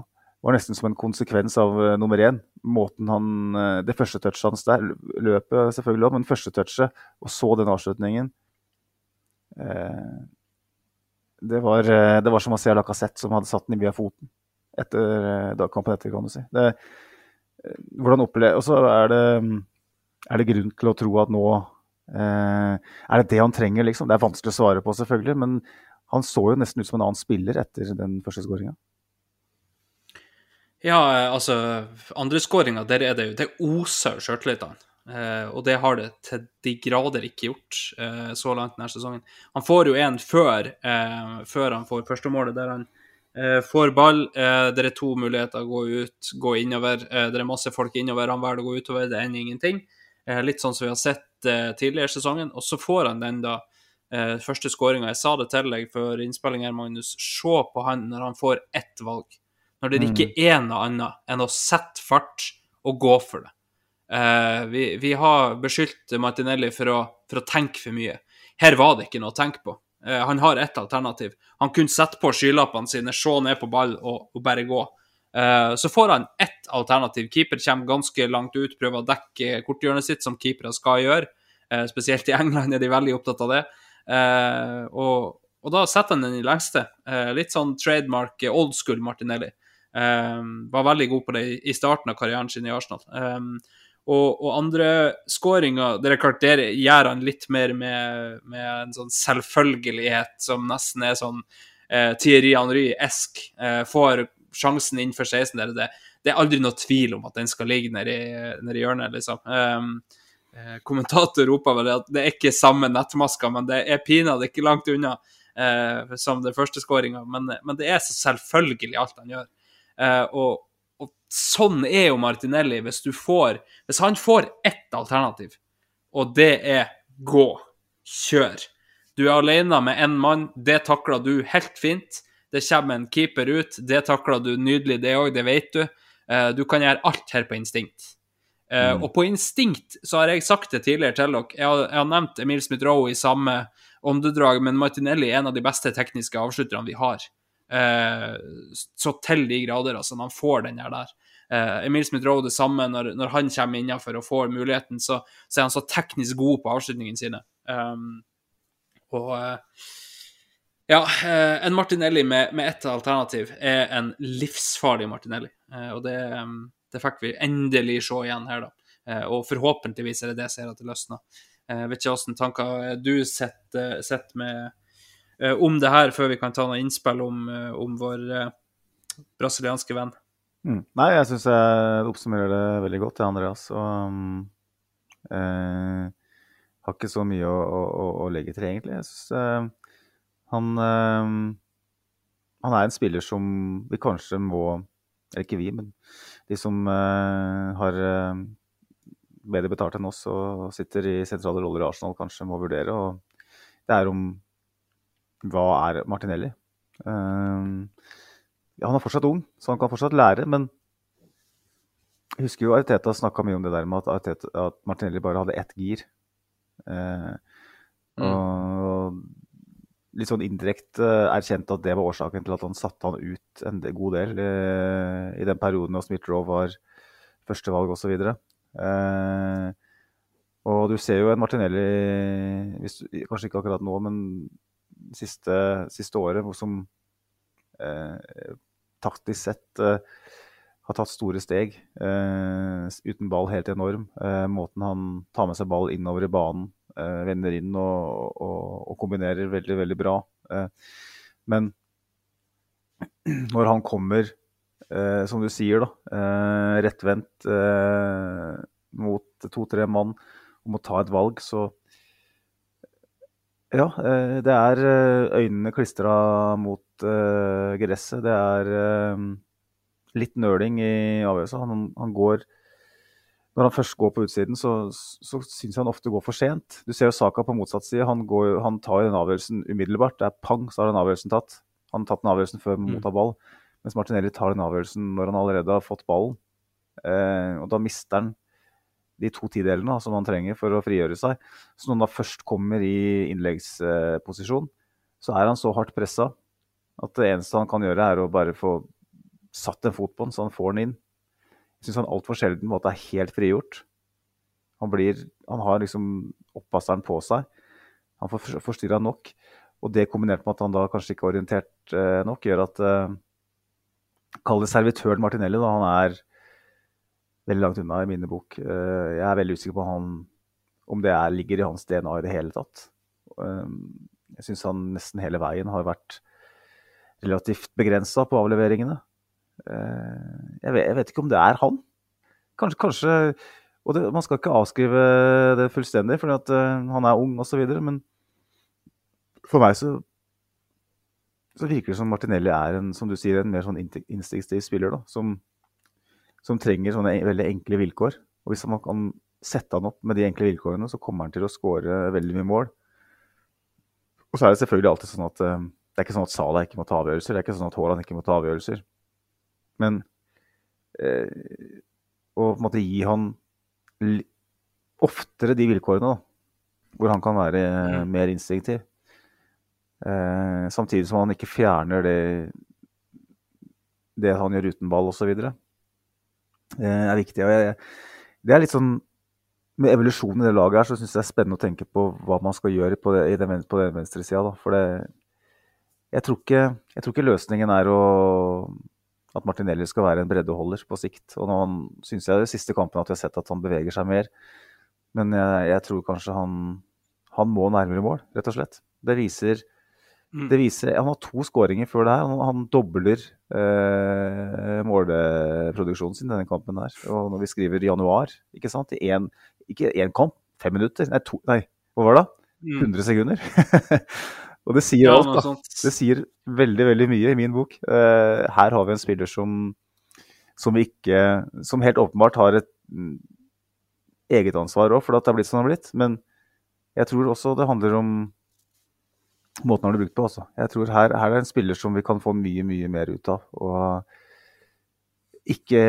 var nesten som en konsekvens av uh, nummer én. Måten han, uh, Det første touchet hans der, løpet selvfølgelig òg, men første touchet, og så den avslutningen det var, eh, det var, som se Lacassette som hadde satt den i via foten etter dagkampen da kampen etter, kan du si. Det, hvordan opplever og så er det, er det grunn til å tro at nå Eh, er det det han trenger, liksom? Det er vanskelig å svare på, selvfølgelig. Men han så jo nesten ut som en annen spiller etter den første skåringa. Ja, altså Andreskåringa, der er det jo Det oser sjøltillit av han. Eh, og det har det til de grader ikke gjort eh, så langt denne sesongen. Han får jo en før, eh, før han får førstemålet, der han får ball. Det er to muligheter. Gå ut, gå innover. Det er masse folk innover. Han velger å gå utover. Det ender ingenting. litt sånn som vi har sett tidligere i sesongen. Og så får han den da første skåringa. Jeg sa det til deg før innspilling her, Magnus. Se på han når han får ett valg. Når det er ikke er noe annet enn å sette fart og gå for det. Uh, vi, vi, har beskyldt Martinelli for å, for å, tenke for mye. Her var det ikke noe å tenke på. Uh, han har ett alternativ. Han kunne sette på skylappene sine, se ned på ball og, og bare gå. Uh, så får han ett alternativ. Keeper kommer ganske langt ut, prøver å dekke korthjørnet sitt, som keepere skal gjøre. spesielt i England er de veldig opptatt av det. Og, og, da setter han den i lengste. litt sånn trademark old school Martinelli. var veldig god på det i starten av karrieren sin i Arsenal. Og, og andre skåringer Det er klart, der gjør han litt mer med, med, en sånn selvfølgelighet som nesten er sånn eh, Thierry Henry-esk. Eh, får sjansen innenfor 16 der. Det, det er aldri noe tvil om at den skal ligge nedi, nedi hjørnet, liksom. Um, kommentator roper vel at det er ikke samme nettmaska, men det er pinadø ikke langt unna eh, som den første skåringa. Men, men, det er så selvfølgelig alt han gjør. Eh, og sånn er jo Martinelli. Hvis du får Hvis han får ett alternativ, og det er gå, kjør Du er alene med én mann, det takler du helt fint. Det kommer en keeper ut, det takler du nydelig, det òg, det vet du. Eh, du kan gjøre alt her på instinkt. Eh, mm. Og på instinkt så har jeg sagt det tidligere til dere. Jeg har, jeg har nevnt Emil Smith-Roe i samme åndedrag, men Martinelli er en av de beste tekniske avslutterne vi har. Eh, så til de grader, altså. Når han får den der. Eh, Emil Smith-Roe det samme, når, når, han kommer innenfor og får muligheten, så, så, er han så teknisk god på avslutningene sine. Um, og eh, ja, eh, en Martinelli med, med ett alternativ er en livsfarlig Martinelli. Eh, og det, det, fikk vi endelig se igjen her, da. Og forhåpentligvis er det det som gjør at det løsner. Jeg vet ikke hvilke tanker du sitter med om det her, før vi kan ta noen innspill om, eh, om vår eh, brasilianske venn. Mm. Nei, jeg syns jeg oppsummerer det veldig godt, jeg, Andreas. Og um, eh, har ikke så mye å, å, å legge til, egentlig. Jeg syns eh, han eh, Han er en spiller som vi kanskje må Eller ikke vi, men de som har bedre betalt enn oss og sitter i sentrale roller i Arsenal, kanskje må vurdere. Og det er om hva er Martinelli? Uh, ja, han er fortsatt ung, så han kan fortsatt lære, men jeg husker jo Arteta snakka mye om det der med at, Arteta, at Martinelli bare hadde ett gir. Uh, mm. Og litt sånn indirekte erkjente at det var årsaken til at han satte han ut en god del uh, i den perioden da Smith-Roe var førstevalg osv. Uh, og du ser jo en Martinelli, hvis, kanskje ikke akkurat nå, men siste, siste året, som eh, taktisk sett eh, har tatt store steg. Eh, uten ball helt enorm. Eh, måten han tar med seg ball innover i banen, eh, vender inn og, og, og, kombinerer veldig, veldig bra. Eh, men når han kommer, som du sier, da, rettvendt mot to-tre mann og må ta et valg, så ja, eh, det er eh, øynene klistra mot uh, gresset. Det er litt nøling i avgjørelsen. Han, han, går Når han først går på utsiden, så, så syns han ofte går for sent. Du ser jo Saka på motsatt side. Han, går, han tar den avgjørelsen umiddelbart. Det er pang, så har den avgjørelsen tatt. Han har tatt den avgjørelsen før han mm. mottar ball. Mens Martinelli tar den avgjørelsen når han allerede har fått ballen. Uh, og da mister han de to tidelene som han trenger for å frigjøre seg. Så når han da først kommer i innleggsposisjon, så er han så hardt pressa at det eneste han kan gjøre, er å bare få satt en fot på den, så han får den inn. Jeg syns han altfor sjelden på en måte er helt frigjort. Han, blir, han har liksom oppvaskeren på seg. Han får forstyrra nok. Og det kombinert med at han da kanskje ikke er orientert eh, nok, gjør at eh, Kall det servitøren Martinelli. da, Han er veldig langt unna i mine bok. Eh, jeg er veldig usikker på han om det er, ligger i hans DNA i det hele tatt. Um, jeg syns han nesten hele veien har vært relativt begrensa på avleveringene. Uh, jeg, vet, jeg, vet, ikke om det er han. Kanskje, kanskje Og det, man skal ikke avskrive det fullstendig, fordi at uh, han er ung osv. Men for meg så, så virker det som Martinelli er en, som du sier, en mer sånn instinktiv spiller. da, som, som trenger sånne veldig enkle vilkår. Og hvis man kan sette han opp med de enkle vilkårene, så kommer han til å skåre veldig mye mål. Og så er det selvfølgelig alltid sånn at uh, det er ikke sånn at Salah ikke må ta avgjørelser. Det er ikke sånn at Haaland ikke må ta avgjørelser. Men uh, å på en måte gi han oftere de vilkårene, da, hvor han kan være uh, mer instinktiv. samtidig som han ikke fjerner det, det han gjør uten ball osv. Det er viktig. og jeg, det er litt sånn med evolusjonen i det laget her, så syns jeg det er spennende å tenke på hva man skal gjøre på, det, den, på den sida. For det, jeg, tror ikke, jeg tror ikke løsningen er å, at Martinelli skal være en breddeholder på sikt. Og nå syns jeg de siste kampene at vi har sett at han beveger seg mer. Men jeg, jeg tror kanskje han, han, må nærmere mål, rett og slett. Det viser, mm. det viser Han har to skåringer før det her. Han, han dobler eh, måleproduksjonen sin i denne kampen her. Og når vi skriver januar, ikke sant, i én ikke én kamp, fem minutter. Nei, to, nei hva var det? 100 mm. sekunder. og det sier ja, alt, da. Det sier veldig, veldig mye i min bok. Eh, her har vi en spiller som, som ikke Som helt åpenbart har et mm, eget ansvar òg, for at det har blitt som det har blitt. Men jeg tror også det handler om måten han har brukt på. Også. Jeg tror her, her, er en spiller som vi kan få mye, mye mer ut av. Og ikke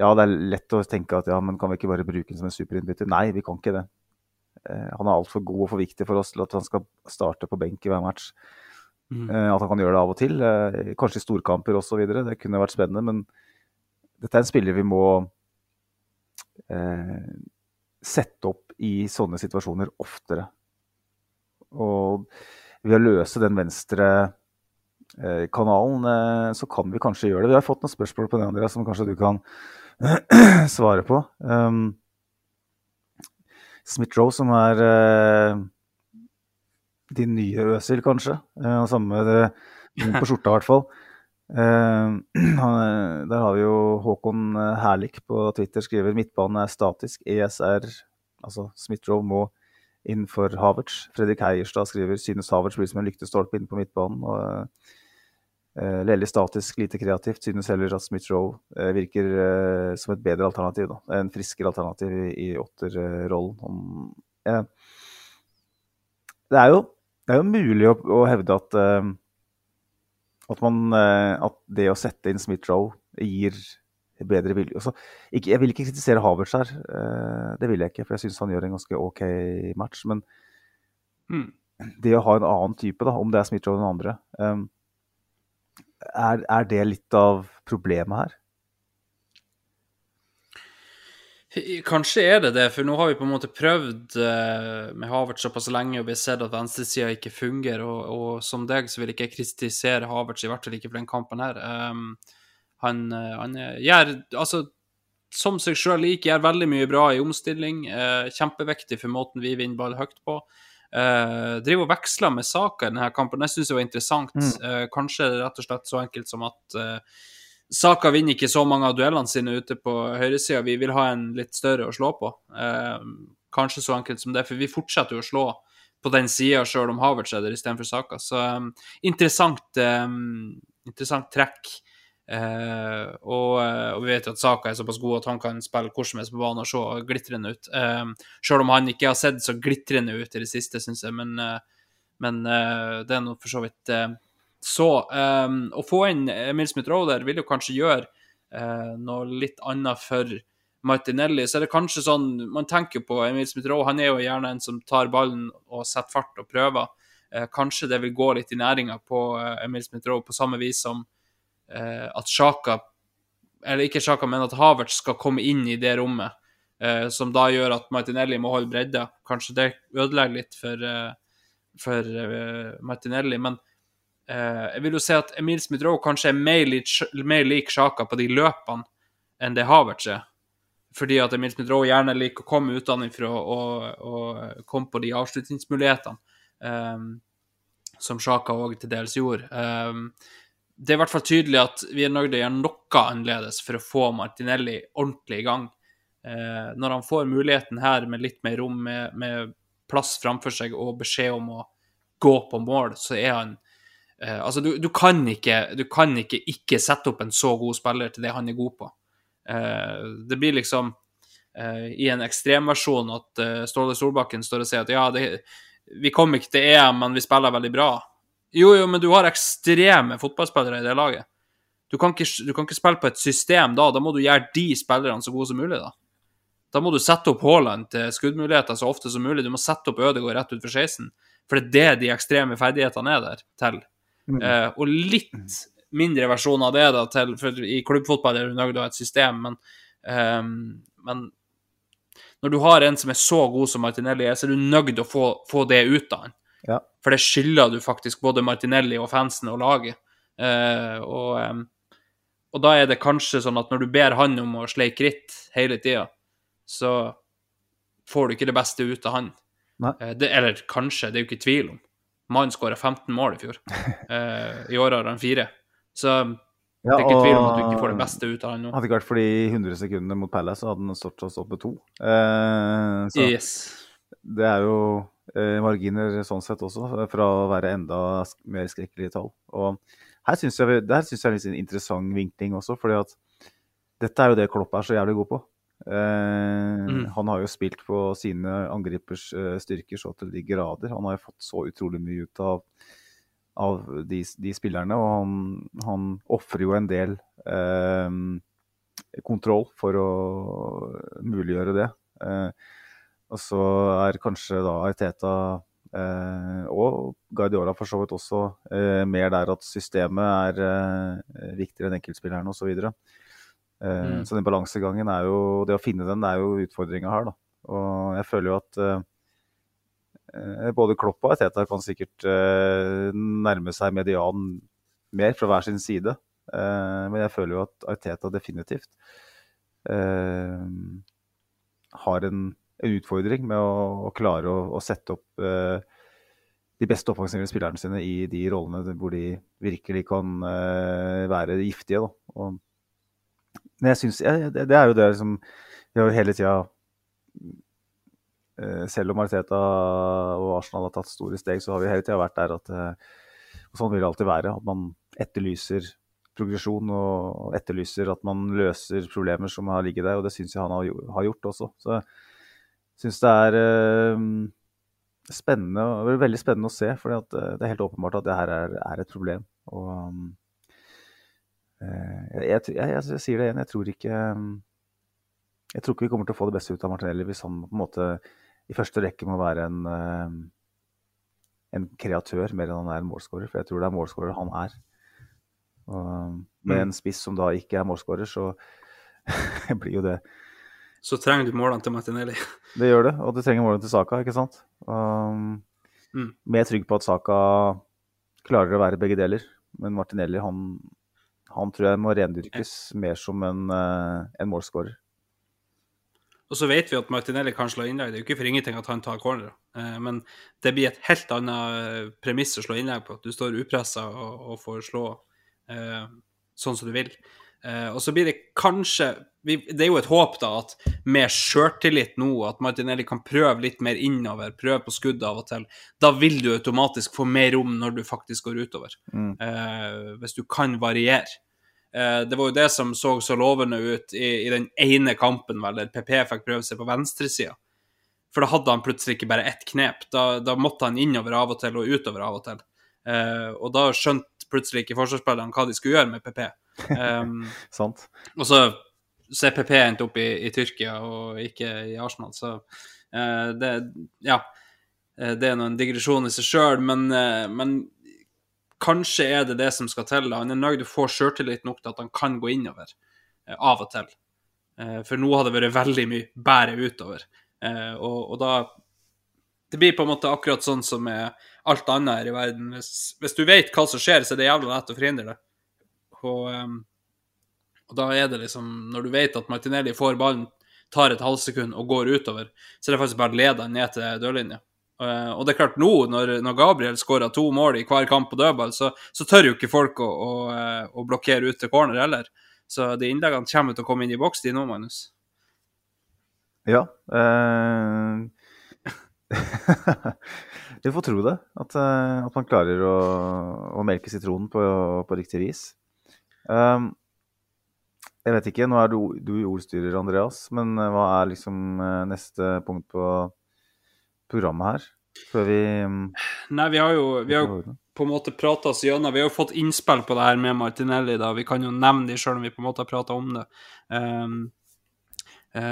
Ja, det er lett å tenke at ja, men kan vi ikke bare bruke den som en superinnbytter? Nei, vi kan ikke det. Eh, han er altfor god og for viktig for oss til at han skal starte på benk i hver match. Mm. Eh, at han kan gjøre det av og til, eh, kanskje i storkamper osv. Det kunne vært spennende, men dette er en spiller vi må eh, sette opp i sånne situasjoner oftere. Og ved å løse den venstre Eh, kanalen, eh, så kan vi kanskje gjøre det. Vi har fått noen spørsmål på den, Andreas, som kanskje du kan svare på. Um, Smith-Roe, som er uh, din nye Øsil, kanskje. Uh, samme det, på skjorta, i hvert fall. Uh, der har vi jo Håkon Herlik på Twitter skriver midtbanen er statisk. ESR, altså Smith-Roe, må inn for Havertz. Fredrik Heierstad skriver synes Havertz blir som en lyktestolpe inne på midtbanen. og Uh, veldig statisk, lite kreativt. Synes heller at Smith-Roe uh, virker uh, som et bedre alternativ. Da. En friskere alternativ i, i åtterrollen. Uh, det, er jo, det er jo mulig å, å hevde at, at, man, at det å sette inn Smith-Roe gir bedre vilje. Altså, jeg vil ikke kritisere Havertz her, det vil jeg ikke, for jeg syns han gjør en ganske OK match. Men mm. det å ha en annen type, da, om det er Smith-Roe den andre um, er, er det litt av problemet her? Kanskje er det det, for nå har vi på en måte prøvd uh, med Havertz såpass lenge, og vi har sett at venstresida ikke fungerer. Og, og, som deg så vil ikke jeg kritisere Havertz, i hvert fall ikke for den kampen her. Um, han, uh, han gjør altså som seg sjøl lik, gjør veldig mye bra i omstilling. Eh, kjempeviktig for måten vi vinner ball høyt på. Eh, driver og veksler med Saka i denne kampen. Jeg syns det var interessant. Mm. Eh, kanskje rett og slett så enkelt som at eh, Saka vinner ikke så mange av duellene sine ute på høyresida. Vi vil ha en litt større å slå på. Eh, kanskje så enkelt som det, for vi fortsetter jo å slå på den sida sjøl om Havertz er der istedenfor Saka. Så um, interessant, interessant trekk. Uh, og, uh, og, vi vet jo at Saka er såpass god at han kan spille hvor som helst på banen og se glitrende ut. Eh, selv om han ikke har sett så glitrende ut i det siste, syns jeg, men, men det er nå for så vidt så. Å få inn Emil Smith-Roe der vil jo kanskje gjøre noe litt annet for Martinelli. Så er det kanskje sånn Man tenker på Emil Smith-Roe, han er jo gjerne en som tar ballen og setter fart og prøver. kanskje det vil gå litt i næringa på Emil Smith-Roe, på samme vis som eh, at Sjaka Eller ikke Sjaka, men at Havertz skal komme inn i det rommet, eh, som da gjør at Martinelli må holde bredda. Kanskje det ødelegger litt for, eh, for eh, Martinelli, men eh, jeg vil jo si at Emil Smith-Roe kanskje er mer lik, Sjaka på de løpene enn det Havertz er. fordi at Emil Smith gjerne liker å komme utenfra og, og, og komme på de avslutningsmulighetene, um, som Sjaka òg til dels gjorde. Um, det er i hvert fall tydelig at vi er nødt til å gjøre noe annerledes for å få Martinelli ordentlig i gang. Eh, når han får muligheten her med litt mer rom, med, med plass framfor seg og beskjed om å gå på mål, så er han eh, Altså, du, du, kan ikke, du kan ikke ikke sette opp en så god spiller til det han er god på. Eh, det blir liksom uh, i en ekstremversjon at Ståle Solbakken står og sier at ja, det, vi kom ikke til EM, men vi spiller veldig bra. Jo, jo, men du har ekstreme fotballspillere i det laget. Du kan, ikke, du kan ikke spille på et system da. Da må du gjøre de spillerne så gode som mulig, da. Da må du sette opp Haaland til skuddmuligheter så ofte som mulig. Du må sette opp Ødegaard rett utfor 16. For det er det de ekstreme ferdighetene er der til. Mm. Eh, og litt mindre versjon av det da, til, for i klubbfotball er du nødt til å ha et system, men, eh, men når du har en som er så god som Martinelli er, så er du nødt til å få, få, det ut av han. Ja. For det skylder du faktisk både Martinelli og fansen og laget. Eh, og, og, da er det kanskje sånn at når du ber han om å sleike ritt hele tida, så får du ikke det beste ut av han. Eh, det, eller kanskje, det er jo ikke tvil om. Mannen skåra 15 mål i fjor. Uh, I år har han fire. Så det er ikke tvil om at du ikke får det beste ut av han nå. Hadde ikke vært for de 100 sekundene mot Palace, så hadde han stått oss opp med to. Eh, så yes. det er jo eh, marginer sånn sett også, fra å være enda mer skrekkelige tall. Og her syns jeg, det synes jeg er en interessant vinkling også, fordi at dette er jo det Klopp er så jævlig god på. Eh, mm. Han har jo spilt på sine angripers eh, styrker så til de grader. Han har jo fått så utrolig mye ut av av de, de spillerne. Og han, han ofrer jo en del eh, kontroll for å muliggjøre det. Eh, og så er kanskje da Arteta eh, og Guardiola for så vidt også eh, mer der at systemet er eh, viktigere enn enkeltspillerne osv. Så. Eh, mm. så den balansegangen er jo Det å finne den er jo utfordringa her, da. Og jeg føler jo at Eh, både Klopp og Arteta kan sikkert eh, nærme seg medianen mer fra hver sin side. Eh, men jeg føler jo at Arteta definitivt har en, en utfordring med å, å klare å, å, sette opp de beste offensive spillerne sine i de rollene hvor de virkelig kan være giftige. Og, men jeg synes, jeg, det, det, er jo det som vi har hele tida Eh, selv om Mariteta og Arsenal har tatt store steg, så har vi hele tida vært der at eh, og Sånn vil det alltid være. At man etterlyser progresjon og etterlyser at man løser problemer som har ligget der. Og det syns jeg han har gjort også. Så syns det er eh, spennende, veldig spennende å se. For det er helt åpenbart at det her er, er et problem. Og jeg, jeg, jeg, jeg, sier det igjen, jeg tror ikke jeg tror ikke vi kommer til å få det beste ut av Martinelli hvis han på en måte i første rekke må være en, eh, en kreatør mer enn han er en målskårer. For jeg tror det er målskårer han er. Og med mm. en spiss som da ikke er målskårer, så blir jo det Så trenger du målene til Martinelli. det gjør det, og du trenger målene til Saka, ikke sant. Um, mm. Mer trygg på at Saka klarer å være begge deler. Men Martinelli, han, han tror jeg må rendyrkes mer som en, uh, en målskårer. Og så vet vi at Martinelli kan slå innlegg. Det er jo ikke for ingenting at han tar corner. Eh, men det blir et helt annet eh, premiss å slå innlegg på. Du står upressa og, og, får slå eh, sånn som du vil. Eh, og så blir det kanskje vi, Det er jo et håp, da, at med sjøltillit nå, at Martinelli kan prøve litt mer innover, prøve på skudd av og til. Da vil du automatisk få mer rom når du faktisk går utover. Mm. Eh, hvis du kan variere. Eh, det var jo det som så så lovende ut i, i den ene kampen vel, der PP fikk prøve seg på venstresida. For da hadde han plutselig ikke bare ett knep. Da, da, måtte han innover av og til og utover av og til. Eh, og da skjønte plutselig ikke forsvarsspillerne hva de skulle gjøre med PP. Um, Sant. Og så, så er endt opp i, i, Tyrkia og ikke i Arsenal, så uh, det Ja. Det er nå en digresjon i seg sjøl, men, men Kanskje er det det som skal til. Han er nøyd til å få sjøltillit nok til at han kan gå innover uh, av og til. Eh, for nå har det vært veldig mye bære utover. Eh, og, og, da Det blir på en måte akkurat sånn som med alt annet her i verden. Hvis, hvis du vet hva som skjer, så er det jævlig lett å forhindre det. Og, um, og, da er det liksom Når du vet at Martinelli får ballen, tar et halvsekund og går utover, så er det faktisk bare å lede ned til dørlinja. Eh, og det er klart, nå når, når Gabriel skårer to mål i hver kamp på dødball, så, så tør jo ikke folk å, å, eh, å, blokkere ut til corner heller. Så de innleggene kommer til å komme inn i boks, de nå, Magnus. Ja. Eh... Vi får tro det. At, at man klarer å, å melke sitronen på, på riktig vis. Um, jeg vet ikke, nå er du, du ordstyrer, Andreas, men hva er liksom neste punkt på programmet her? Før vi um, Nei, vi har jo, vi har jo på en måte prata oss gjennom Vi har jo fått innspill på det her med Martinelli, da. Vi kan jo nevne det sjøl om vi på en måte har prata om det. Um,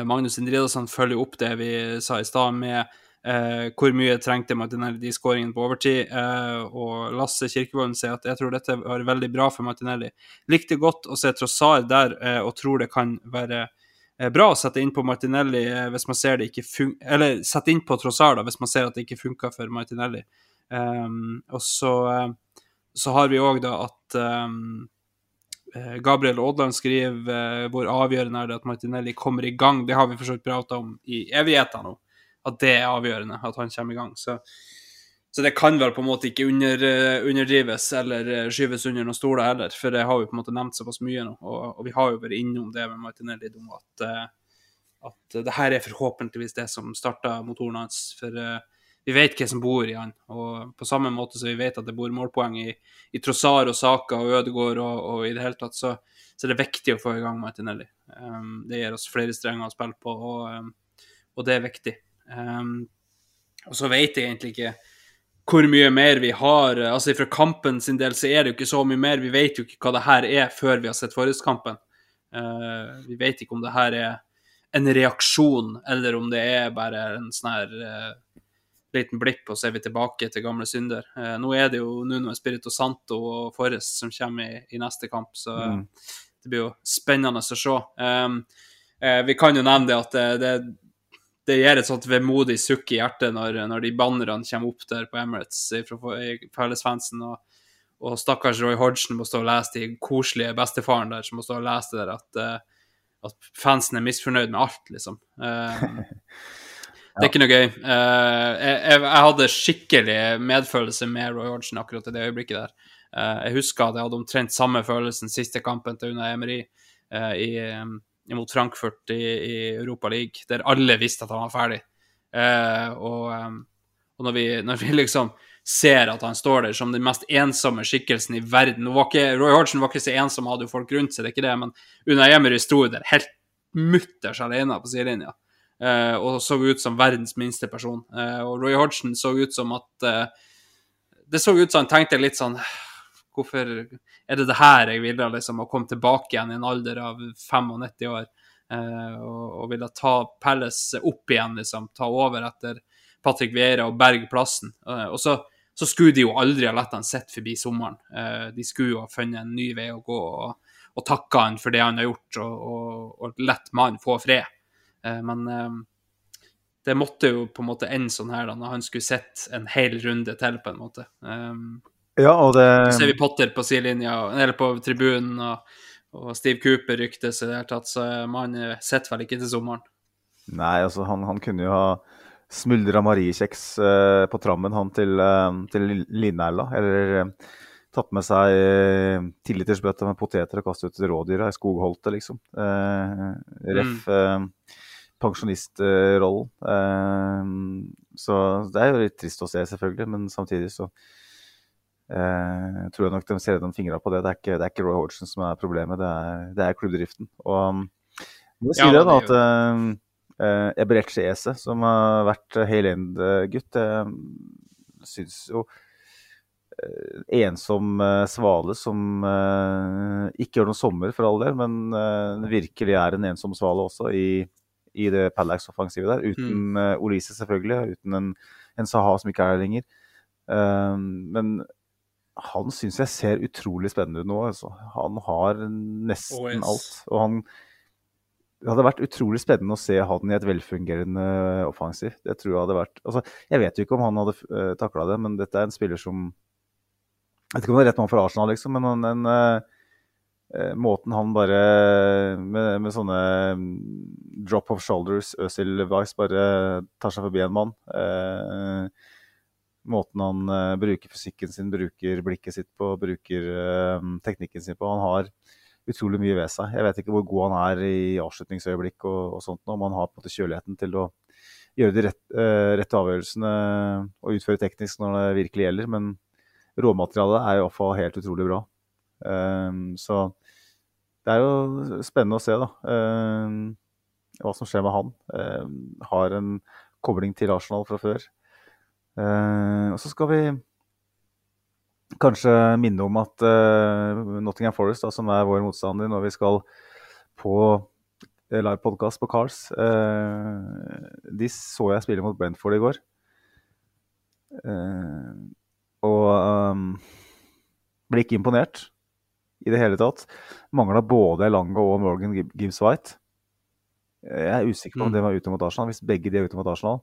Magnus Indridasen følger opp det vi sa i stad, med uh, hvor mye trengte Martinelli de skåringene på overtid. Eh, og Lasse Kirkevolden sier at jeg tror dette var veldig bra for Martinelli. Likte godt å se Trossar der, og tror det kan være Eh, bra å sette inn på Martinelli eh, hvis man ser det ikke fun Eller sette inn på Trossard hvis man ser at det ikke funka for Martinelli. Um, og så, uh, så, har vi òg da at um, Gabriel Aadland skriver hvor avgjørende er det at Martinelli kommer i gang. Det har vi for så vidt om i evigheter nå, at det er avgjørende at han kommer i gang. Så så det kan vel på en måte ikke under, uh, underdrives eller uh, skyves under noen stoler heller, for det har vi på en måte nevnt såpass mye nå. Og, og vi har jo vært innom det med Martinelli om at, uh, at det her er forhåpentligvis det som starta motoren hans. For vi vet hva som bor i han. Og på samme måte som vi vet at det bor målpoeng i, i Trossar og Saka og Ødegaard og, og, i det hele tatt, så, så er det viktig å få i gang Martinelli. Um, det gir oss flere strenger å spille på, og, um, og det er viktig. Um, og så vet jeg egentlig ikke hvor mye mer vi har. Altså Fra kampen sin del så er det jo ikke så mye mer. Vi vet jo ikke hva det her er før vi har sett forhåndskampen. Uh, vi vet ikke om det her er en reaksjon, eller om det er bare en sånn her uh, liten blipp, og så er vi tilbake til gamle synder. Uh, nå er det jo Nuno Espirito Santo og Forrest som kommer i, i neste kamp, så mm. det blir jo spennende å se. Um, vi kan jo nevne det at det, det det gir et sånt vemodig sukk i hjertet når, når de bannerne kommer opp der på Emirates fra fellesfansen. Og, og stakkars Roy Hodgson må stå og lese de koselige bestefaren der som må stå og lese det der at, uh, at fansen er misfornøyd med alt, liksom. Uh, det er ikke noe gøy. Uh, jeg, jeg, jeg, hadde skikkelig medfølelse med Roy Hodgson akkurat i det øyeblikket der. jeg husker at jeg hadde omtrent samme følelsen siste kampen til Una Emery i um, mot Frankfurt i, i Europa League, der alle visste at han var ferdig. Eh, og, og når, vi, når, vi, liksom ser at han står der som den mest ensomme skikkelsen i verden ikke, Roy Hodgson var ikke så ensom, hadde jo folk rundt seg, det er ikke det, men Unna Emery sto der helt mutters alene på sidelinja. Eh, og så ut som verdens minste person. Eh, og Roy Hodgson så ut som at Det så ut som han tenkte litt sånn Hvorfor er det det her jeg ville, liksom, å komme tilbake igjen i en alder av 95 år eh, og, og ville ta Pelles opp igjen, liksom, ta over etter Patrick Vieira og berge plassen. Eh, og så, så, skulle de jo aldri ha latt han sitte forbi sommeren. Eh, de skulle jo ha funnet en ny vei å gå og, og takka han for det han har gjort, og, og, og latt mannen få fred. Eh, men eh, det måtte jo på en måte ende sånn her da, når han skulle sett en hel runde til, på en måte. Um, ja, og det... Så ser vi Potter på sidelinja, eller på tribunen, og, og Steve Cooper ryktes i det hele tatt, så man sitter vel ikke til sommeren. Nei, altså han, han kunne jo ha smuldra mariekjeks eh, på trammen, han til, eh, til Linerla, Eller eh, tatt med seg eh, tilitersbøtte med poteter og kastet ut rådyra i skogholtet, liksom. Eh, ref. Mm. pensjonistrollen. så det er jo litt trist å se, selvfølgelig, men samtidig så eh, tror jeg nok de ser gjennom fingra på det. Det er, ikke, det er ikke Roy Hodgson som er problemet, det er, det er klubbdriften. Og nå sier si ja, det, da, at eh, uh, Ese, som har vært Hale End-gutt, eh, syns jo uh, ensom uh, svale som uh, ikke gjør noe sommer, for all del, men virkelig er en ensom svale også i, i det Pallax-offensivet der. Uten mm. Olise, selvfølgelig. Uten en, en Saha som ikke er der lenger. men han syns jeg ser utrolig spennende ut nå. Altså. Han har nesten OS. alt. Og han Det hadde vært utrolig spennende å se han i et velfungerende offensiv. Det tror jeg hadde vært altså, Jeg vet jo ikke om han hadde uh, eh, takla det, men dette er en spiller som Jeg vet ikke om det er rett mann for Arsenal, liksom, men han, en, uh, måten han bare med, med sånne mm, drop of shoulders, Øzil Weiss, bare tar seg forbi en mann. Eh, måten han uh, bruker fysikken sin, bruker blikket sitt på, bruker uh, teknikken sin på. Han har utrolig mye ved seg. Jeg vet ikke hvor god han er i avslutningsøyeblikk og, og sånt, om han har på en måte kjøligheten til å gjøre de rett, uh, rette avgjørelsene og utføre teknisk når det virkelig gjelder. Men råmaterialet er i hvert fall helt utrolig bra. Så det er jo spennende å se da, hva som skjer med han. Har en kobling til Arsenal fra før. Uh, og så skal vi kanskje minne om at uh, Nottingham Forest, da, som er vår motstander når vi skal på eh, live podkast på Cars, de så jeg spille mot Brentford i går. Og um, ble ikke imponert i det hele tatt. Mangla både Elanga og Morgan Gibbs White. Jeg er usikker på om Mm. det var ute mot Arsenal. Hvis begge de er ute mot Arsenal,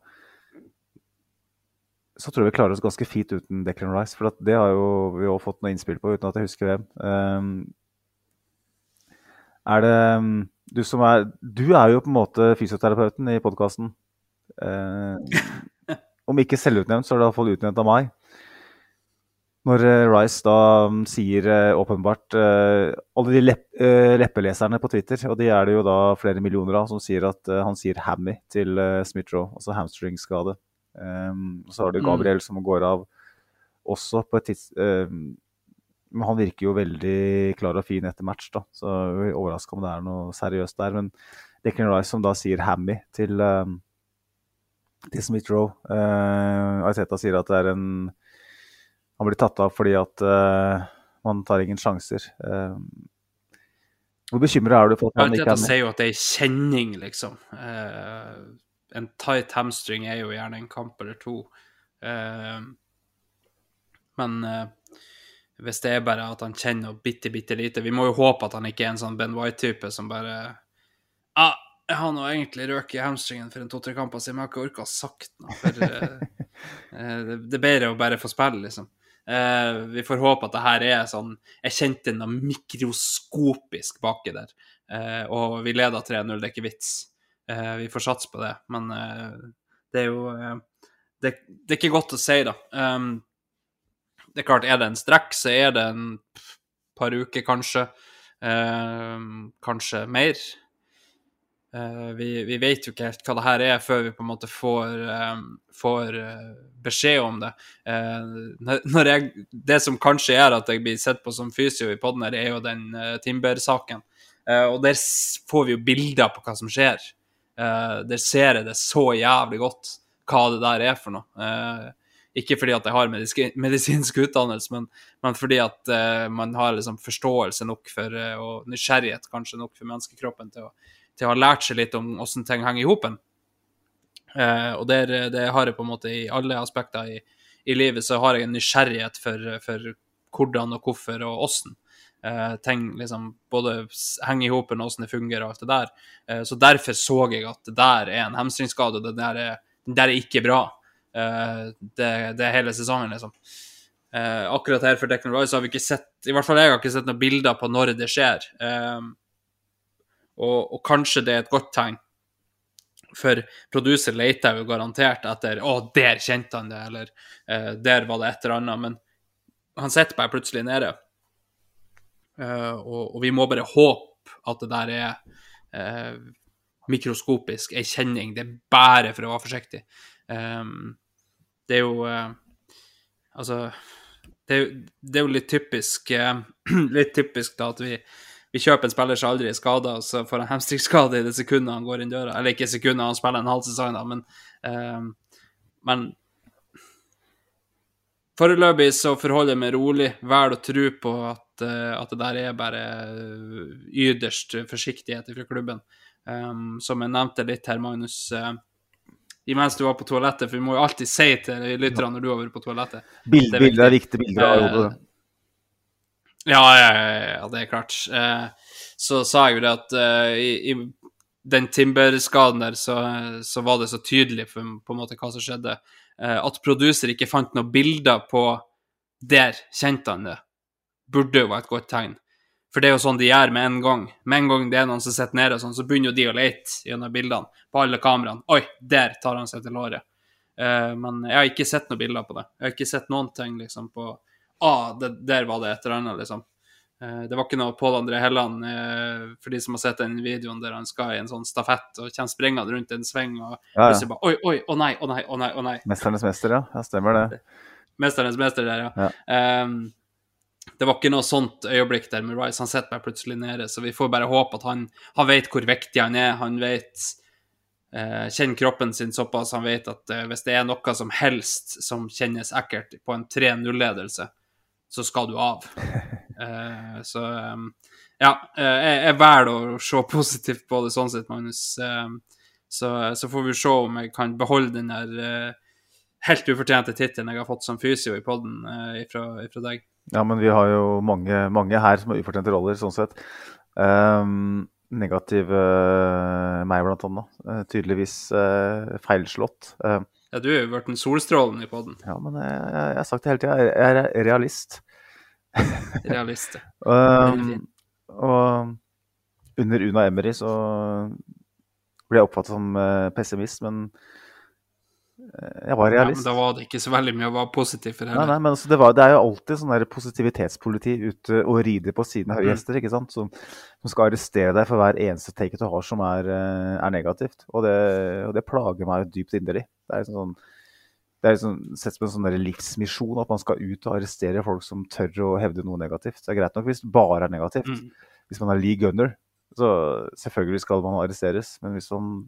så tror jeg vi klarer oss ganske fint uten Declan Rice. For det har jo vi også fått noe innspill på, uten at jeg husker hvem. Um, er det um, du som er Du er jo på en måte fysioterapeuten i podkasten. om ikke selvutnevnt, så er det iallfall utnevnt av meg. Når eh, Rice da sier eh, åpenbart uh, Alle de lepp, uh, leppeleserne på Twitter, og de er det jo da flere millioner av, som sier at han sier 'hammy' til uh, Smith-Roe, altså hamstringskade. Um, så har du Mm. Gabriel som går av også på et tids... Um, men han virker jo veldig klar og fin etter match, da. Så jeg er overraska om det er noe seriøst der. Men Declan Rice som da sier 'hammy' til, um, til Smith-Roe. Uh, Arteta sier at det er en Han blir tatt av fordi at uh, man tar ingen sjanser. Uh, hvor bekymra er du for at han ikke er med? sier jo at det er kjenning, liksom. Eh, en tight hamstring er jo gjerne en kamp eller to. Eh, men eh, hvis det er bare at han kjenner bitte, bitte lite Vi må jo håpe at han ikke er en sånn Ben White-type som bare ah, jeg har nå egentlig røket i hamstringen for en to-tre kamper siden, men jeg har ikke orka å sagt noe. For eh, eh, det, det er bedre å bare få spille, liksom. Uh, vi får håpe at det her er sånn Jeg kjente noe mikroskopisk baki der. Uh, og vi leder 3-0, det er ikke vits. Eh, vi får satse på det. Men eh, det er jo eh, det, det er ikke godt å si, da. Um, det er klart, er det en strekk, så er det en par uker, kanskje. Eh, kanskje mer. Vi, vi vet jo ikke helt hva det her er før vi på en måte får, eh, får beskjed om det. Når jeg, det som kanskje gjør at jeg blir sett på som fysio i poden her, er jo den uh, Timber-saken. Og der får vi jo bilder på hva som skjer. Eh, der ser jeg det så jævlig godt hva det der er for noe. Uh, ikke fordi at jeg har medisk, medisinsk utdannelse, men, men fordi at uh, man har liksom forståelse nok for, og nysgjerrighet kanskje nok for menneskekroppen til å, til å ha lært seg litt om hvordan ting henger i hopen. Og det, er- det har jeg på en måte i alle aspekter i, i livet, så har jeg en nysgjerrighet for, for hvordan og hvorfor og åssen. Eh, ting liksom både henger i og åssen det fungerer og alt det der. Eh, så derfor så jeg at det der er en hamstringsskade, og det der er, det der er ikke bra. Eh, det, det er hele sesongen, liksom. Akkurat her for Declan Rice har vi ikke sett I hvert fall jeg har ikke sett noen bilder på når det skjer. Og, og kanskje det er et godt tegn. For producer leter jo garantert etter 'Å, der kjente han det', eller 'Der var det et eller annet'. Men han sitter bare plutselig nede. Eh, og, og vi må bare håpe at det der er eh, mikroskopisk, ei kjenning. Det er bare for å være forsiktig. Um, det er jo eh, Altså det er, jo- det er jo litt typisk Litt typisk da at vi, vi kjøper en spiller som aldri er skada, og så får han hamstringsskade i det sekundet han går inn døra. Eller ikke sekundet, han spiller en halv sesong, da, men, eh, men Foreløpig så forholder jeg meg rolig, vel å tro på at, at det der er bare yderst ytterst forsiktighet fra klubben. Um, som jeg nevnte litt her, Magnus, uh, imens du var på toalettet, for vi må jo alltid si til lytterne når du har vært på toalettet Bild, er bilder er viktige bilder av Eh, hodet. Ja, ja, ja, ja, det er klart. Uh, så sa jeg jo det at eh, i, i den Timber-skaden der, så, så var det så tydelig for på en måte hva som skjedde. Eh, at producer ikke fant noen bilder på der kjente han det, burde jo være et godt tegn. For det er jo sånn de gjør med en gang. Med en gang det er noen som sitter nede, sånn, så begynner jo de å lete gjennom bildene på alle kameraene. Oi, der tar han seg til låret. Uh, men jeg har ikke sett noen bilder på det. Jeg har ikke sett noen ting liksom på Ah, det, der var det et eller annet, liksom. Uh, det var ikke noe Pål André Helland, uh, for de som har sett den videoen der han skal i en sånn stafett og kommer springende rundt en sving og Ja, ja. plutselig bare Oi, oi, å nei, å nei, å nei. å nei. Mesternes mester, ja. ja. Stemmer det. Mesternes mester der, ja. Ja. Ehm, det var ikke noe sånt øyeblikk der med Rice. Han sitter bare plutselig nede, så vi får bare håpe at han, han vet hvor viktig han er. Han vet eh, Kjenner kroppen sin såpass han vet at eh, hvis det er noe som helst som kjennes ekkelt på en 3-0-ledelse, så skal du av. Eh, så ehm, ja, eh, jeg, jeg velger å se positivt på det sånn sett, Magnus. Ehm, så, så får vi se om jeg kan beholde den der eh, helt ufortjente tittelen jeg har fått som fysio i poden eh, ifra deg. Ja, men vi har jo mange, mange her som har ufortjente roller, sånn sett. Um, negativ uh, meg, blant annet. Uh, tydeligvis uh, feilslått. Uh, Ja, du har jo en solstrålen i poden. ja, men jeg, jeg, jeg har sagt det hele tida. Jeg, er realist. Realist. Um, og under Una Emery så ble jeg oppfattet som pessimist, men jeg var Ja, men da var det ikke så veldig mye å være positiv for Nei, heller. nei, men altså, det, var, det er jo alltid sånn der positivitetspoliti ute og rider på siden av høye hester, ikke sant? Som, som skal arrestere deg for hver eneste take du har som er, eh, er negativt. Og det, og det plager meg dypt inderlig. Det er sånn, det er liksom, sett som en sånn livsmisjon at man skal ut og arrestere folk som tør å hevde noe negativt. Det er greit nok hvis det bare er negativt. Mm. Hvis man er Lee Gunner, så selvfølgelig skal man arresteres. Men hvis man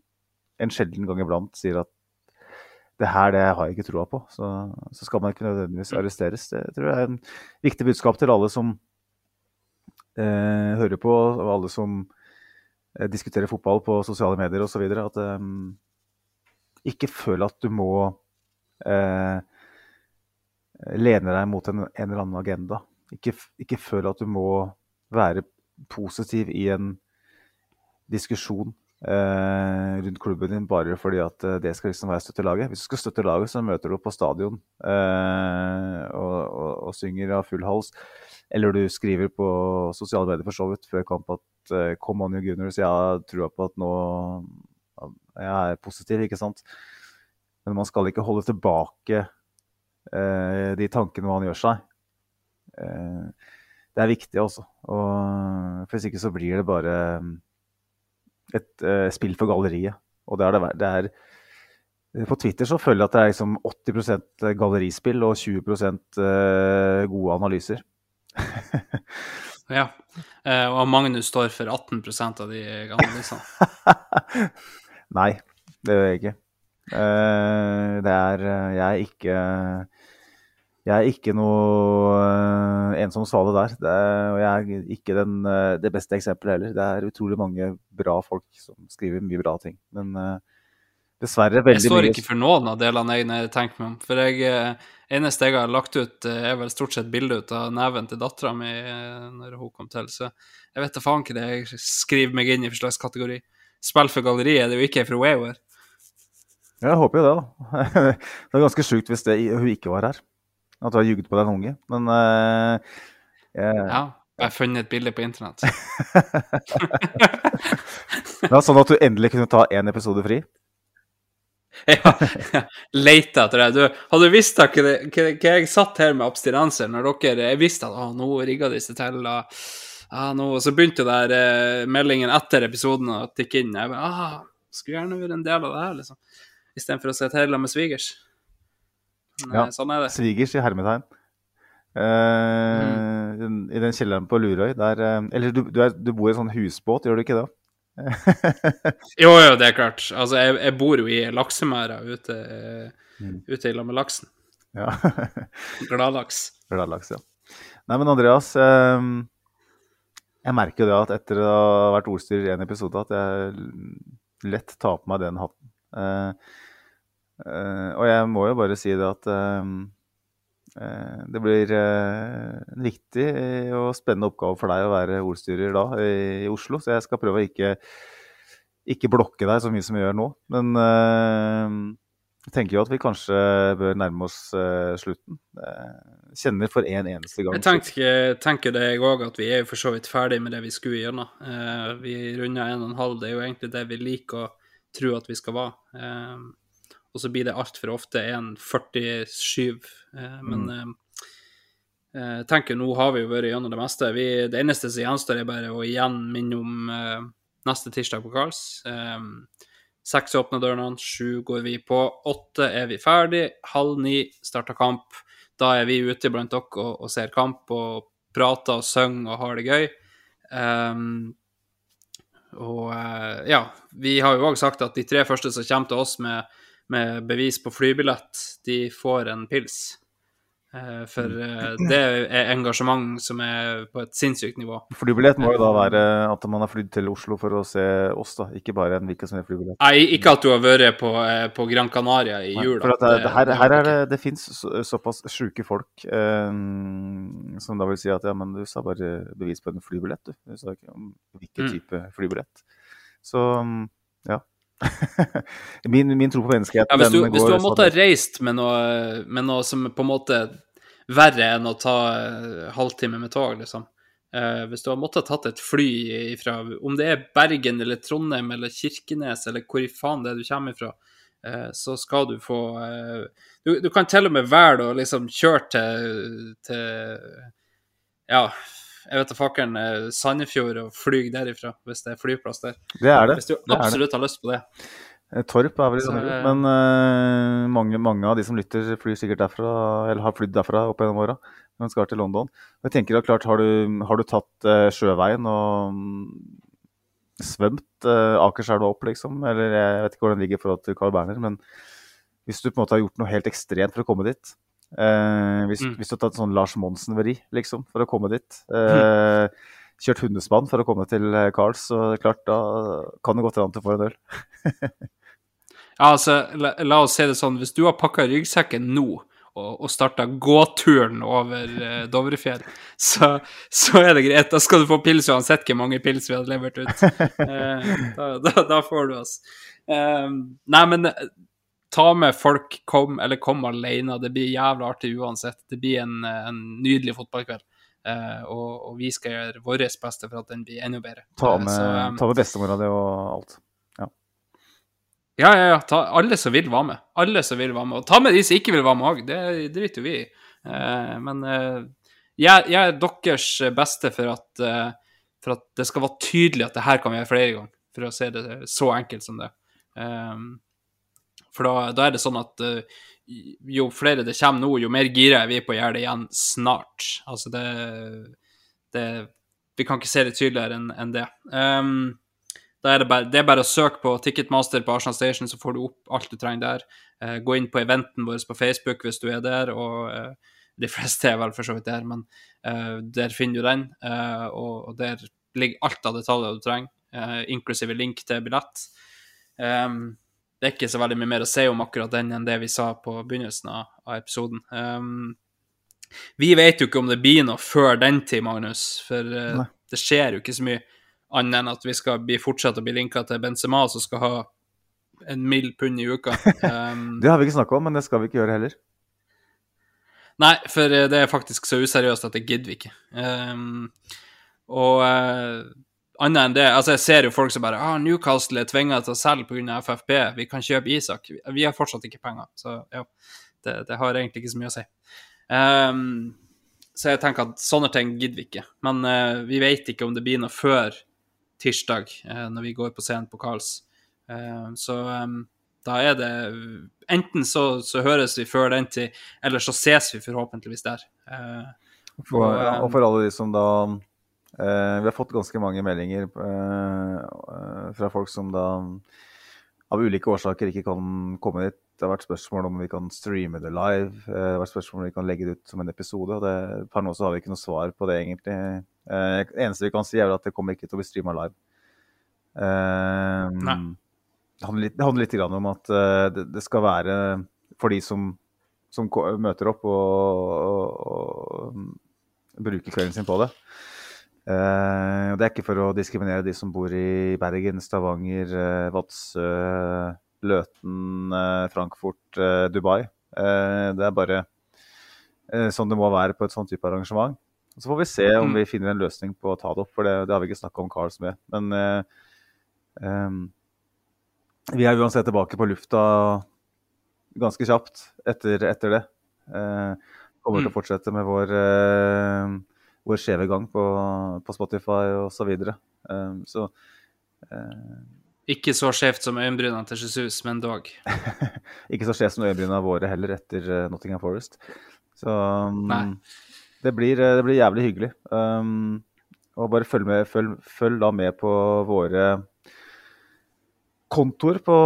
en sjelden gang iblant sier at det her det har jeg ikke troa på, så, så skal man ikke nødvendigvis arresteres. Det tror jeg er en viktig budskap til alle som eh, hører på, og alle som eh, diskuterer fotball på sosiale medier osv. At eh, ikke føl at du må eh, lene deg mot en, en eller annen agenda. Ikke, ikke føl at du må være positiv i en diskusjon rundt klubben din bare fordi at eh, det skal liksom være støttelaget. Hvis du skal støtte laget, så møter du på stadion eh, og, og, og synger av full hals. Eller du skriver på sosiale medier for så vidt før kamp at eh, 'Come on, you Gunners', jeg trua på at nå jeg er positiv, ikke sant. Men man skal ikke holde tilbake eh, de tankene man gjør seg. Eh, det er viktig, altså. Og hvis ikke så blir det bare et uh, spill for galleriet. Og det er det, det er På Twitter så føler jeg at det er liksom 80% gallerispill og 20 eh, gode analyser. Ja. Eh, og Magnus står for 18% av de analysene. Nei, det gjør jeg ikke. Eh, det er eh, Jeg er ikke Jeg er ikke noe som ensom svale der. Det er, og jeg er ikke den, eh, det beste eksempelet heller. Det er utrolig mange bra folk som skriver mye bra ting. Men eh, dessverre Jeg står står mye ikke for noen av delene jeg har tenkt meg om. For jeg, eh, eneste jeg har lagt ut, eh, er vel stort sett bilde ut av neven til dattera mi eh, når hun kom til. Så jeg vet da faen ikke det jeg skriver meg inn i for slags kategori. Spill for galleri er det jo ikke fra Wayward. Jeg håper jo det, da. det er ganske sjukt hvis det, hun ikke var her. At du har ljuget på den unge. Men uh, jeg, Ja. Jeg har funnet et bilde på internett. det var sånn at du endelig kunne ta én episode fri. Ja, leita etter det. Du, hadde du visst hva, jeg satt her med abstinenser når dere Jeg visste at å, nå rigga de seg til. Og, ah, nå, og så begynte jo der eh, meldingen etter episoden å tikke inn. Jeg bare, ah, skulle gjerne vært en del av det her, liksom. Istedenfor å sitte hjemme med svigers. Ja. eh, Sånn er det. Svigers i hermetegn. Uh, mm. I den kjelleren på Lurøy der eh, Eller du, du, er, du bor i en sånn husbåt, gjør du ikke det? Jo, jo, det er klart. Altså, jeg, jeg bor jo i laksemæra ute, Mm. ute i lag med laksen. ja. Gladlaks. Gladlaks, ja. Nei, men Andreas, eh, jeg merker jo det at etter å ha vært ordstyrer i en episode, at jeg lett tar på meg den hatten. Eh, og jeg må jo bare si det at eh, eh, det blir eh, en viktig og spennende oppgave for deg å være ordstyrer da i, Oslo, så jeg skal prøve å ikke, ikke blokke deg så mye som jeg gjør nå. Men eh, Jeg tenker jo at vi kanskje bør nærme oss slutten. Kjenner for en eneste gang Jeg tenker, tenker det jeg òg, at vi er jo for så vidt ferdig med det vi skulle gjennom. Vi runder en og en halv, det er jo egentlig det vi liker å tro at vi skal være. Uh, og så blir det altfor ofte 1,47, men mm. jeg tenker nå har vi jo vært gjennom det meste. Vi, det eneste som gjenstår, er bare å igjen minne om neste tirsdag på Karls. Um, Seks åpner dørene, sju går vi på, åtte er vi ferdig, halv ni starter kamp. Da er vi ute blant dere og, og ser kamp og prater og synger og har det gøy. Um, og uh, ja, vi har jo òg sagt at de tre første som kommer til oss med, med bevis på flybillett, de får en pils. Eh, for eh, det er engasjement som er på et sinnssykt nivå. Flybillett må jo da være at man har flydd til Oslo for å se oss, da. Ikke bare en hvilken som helst flybillett. Nei, ikke at du har vært på, eh, på Gran Canaria i jula. For det, det, her, her, er det, det fins så, såpass sjuke folk eh, som da vil si at ja, men du sa bare bevis på en flybillett, du. Du sa ikke om hvilken mm. type mm. flybillett. Så ja. min, min, tro på menneskeheten ja, Hvis du, hvis du har måttet reist med noe, med noe, som på en måte verre enn å ta uh, halvtime med tog, liksom. Uh, hvis du har måttet tatt et fly ifra Om det er Bergen eller Trondheim eller Kirkenes eller hvor i faen det er du kommer ifra, uh, så skal du få du, du, kan til og med velge å liksom kjøre til, til Ja, jeg vet da fakkelen, Sandefjord og fly derifra, hvis det er flyplass der. Det er det. Hvis du absolutt har lyst på det. Eh, Torp er vel i Sandefjord, eh, men uh, mange, mange, av de som lytter, flyr sikkert derfra, eller har flydd derfra opp gjennom åra når de skal til London. Jeg tenker da klart, Har du, har du tatt uh, sjøveien og um, svømt uh, Akerselva opp, liksom? Eller jeg vet ikke hvor den ligger i forhold til Carl Berner, men hvis du på en måte har gjort noe helt ekstremt for å komme dit, Uh, hvis, mm. hvis, du har tatt sånn Lars Monsen-veri liksom, for å komme dit. Mm. Kjørt hundespann for å komme til Carls, så klart, da kan det godt hende du får en øl. ja, altså, la, la, oss si det sånn, hvis du har pakka ryggsekken nå og, og starta gåturen over uh, Dovrefjell, så, så, er det greit. Da skal du få pils uansett hvor mange pils vi hadde levert ut. da, da, da, får du oss. nei, men ta med folk, kom, eller kom alene. Det blir jævla artig uansett. Det blir en, en nydelig fotballkveld. Uh, og, og, vi skal gjøre vårt beste for at den blir enda bedre. Ta med, uh, um, med bestemora di og alt. Ja, ja, ja. ja ta, alle som vil være med. Alle som vil være med. Og ta med de som ikke vil være med òg. Det driter jo vi i. Uh, men jeg, jeg, er deres beste for at, for at det skal være tydelig at det her kan vi gjøre flere ganger. For å si det så enkelt som det. Um, for da, da, er det sånn at uh, jo flere det kommer nå, jo mer gira er vi på å gjøre det igjen snart. Altså det, det Vi kan ikke se det tydeligere enn en det. Um, er det, bare, det er bare å søke på Ticketmaster på Arsenal Station, så får du opp alt du trenger der. Uh, gå inn på eventen vår på Facebook hvis du er der, og uh, de fleste er vel for så vidt der, men der finner du den. Og, og, der ligger alt av detaljer du trenger, inklusive link til billett. Um, det er ikke så veldig mye mer å si om akkurat den enn det vi sa på begynnelsen av, av episoden. Um, vi vet jo ikke om det blir noe før den tid, Magnus, for uh, det skjer jo ikke så mye annet enn at vi skal bli, fortsette å bli linka til Benzema, som skal ha en mild pund i uka. Um, det har vi ikke snakka om, men det skal vi ikke gjøre heller. Nei, for eh, det er faktisk så useriøst at det gidder vi ikke. Um, og uh, annet enn det altså Jeg ser jo folk som bare ah, 'Newcastle er tvinga til å selge pga. FFP. Vi kan kjøpe Isak.' Vi har fortsatt ikke penger, så ja, det, det har egentlig ikke så mye å si. Um, så jeg tenker at sånne ting gidder vi ikke. Men uh, vi vet ikke om det blir noe før tirsdag, uh, når vi går på scenen på Karls. Uh, så um, da er det Enten så, så, høres vi før den tid, eller så ses vi forhåpentligvis der. For, og for alle de som da vi har fått ganske mange meldinger uh, fra folk som da av ulike årsaker ikke kan komme dit. Det har vært spørsmål om vi kan streame det live. Det har vært spørsmål om vi kan legge det ut som en episode. og det, Per nå så har vi ikke noe svar på det, egentlig. det eneste vi kan si, er at det kommer ikke til å bli streama live. det handler litt, det handler litt om at det, det, skal være for de som, som møter opp og, og, og bruker kvelden sin på det. Uh, det er ikke for å diskriminere de som bor i Bergen, Stavanger, uh, Vadsø, Løten, uh, Frankfurt, Dubai. Det er bare sånn det må være på et sånn type arrangement. Så får vi se om Mm. vi finner en løsning på å ta det opp, for det, det har vi ikke snakka om Carls med. Men ehm, vi er uansett tilbake på lufta ganske kjapt etter, etter det. Kommer til å fortsette med vår, vår skjeve gang på, på Spotify osv. Så, videre. eh, så eh, Ikke så skjevt som øyenbrynene til Jesus, men dog. ikke så skjevt som øyenbryna våre heller etter eh, Nottingham Forest. Så um, det, blir, eh, det blir jævlig hyggelig. Um, og bare følg, med, følg, følg da med på våre kontoer på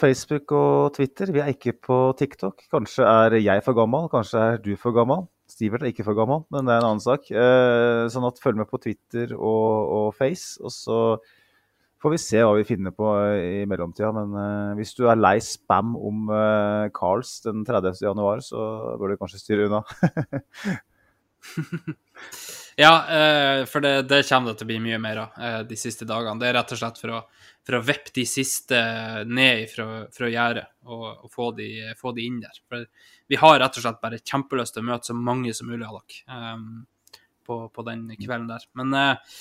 Facebook og Twitter. Vi er ikke på TikTok. Kanskje er jeg for gammel, kanskje er du for gammel. Stivert er ikke for gammel, men det er en annen sak. Eh, sånn at følg med på Twitter og, og Face, og så får vi se hva vi finner på eh, i mellomtida. Men eh, hvis du er lei spam om eh, Carls den 30. januar, så bør du kanskje styre unna. Ja, eh, for det, det kommer det til å bli mye mer av de siste dagene. Det er rett og slett for å, for å vippe de siste ned fra, fra gjerdet og, og få, de, få de inn der. For vi har rett og slett bare kjempelyst til å møte så mange som mulig av dere um, på, på den kvelden der. Men uh,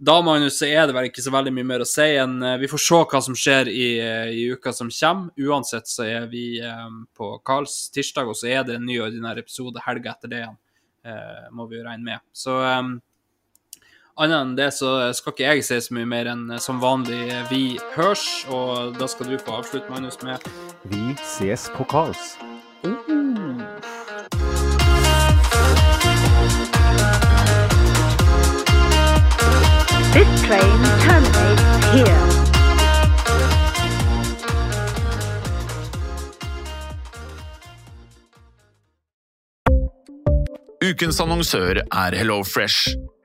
da, Magnus, så er det vel ikke så veldig mye mer å si enn uh, vi får se hva som skjer i, eh, i uka som kommer. Uansett så er vi um, på Karls tirsdag, og så er det en ny ordinær episode helga etter det igjen uh, må vi jo regne med. Så um, annet enn det så skal ikke jeg si så mye mer enn eh, som vanlig eh, vi hørs, og da skal du få avslutte, Magnus, med Vi ses på Carls. This train terminates here. Ukens annonsør er HelloFresh.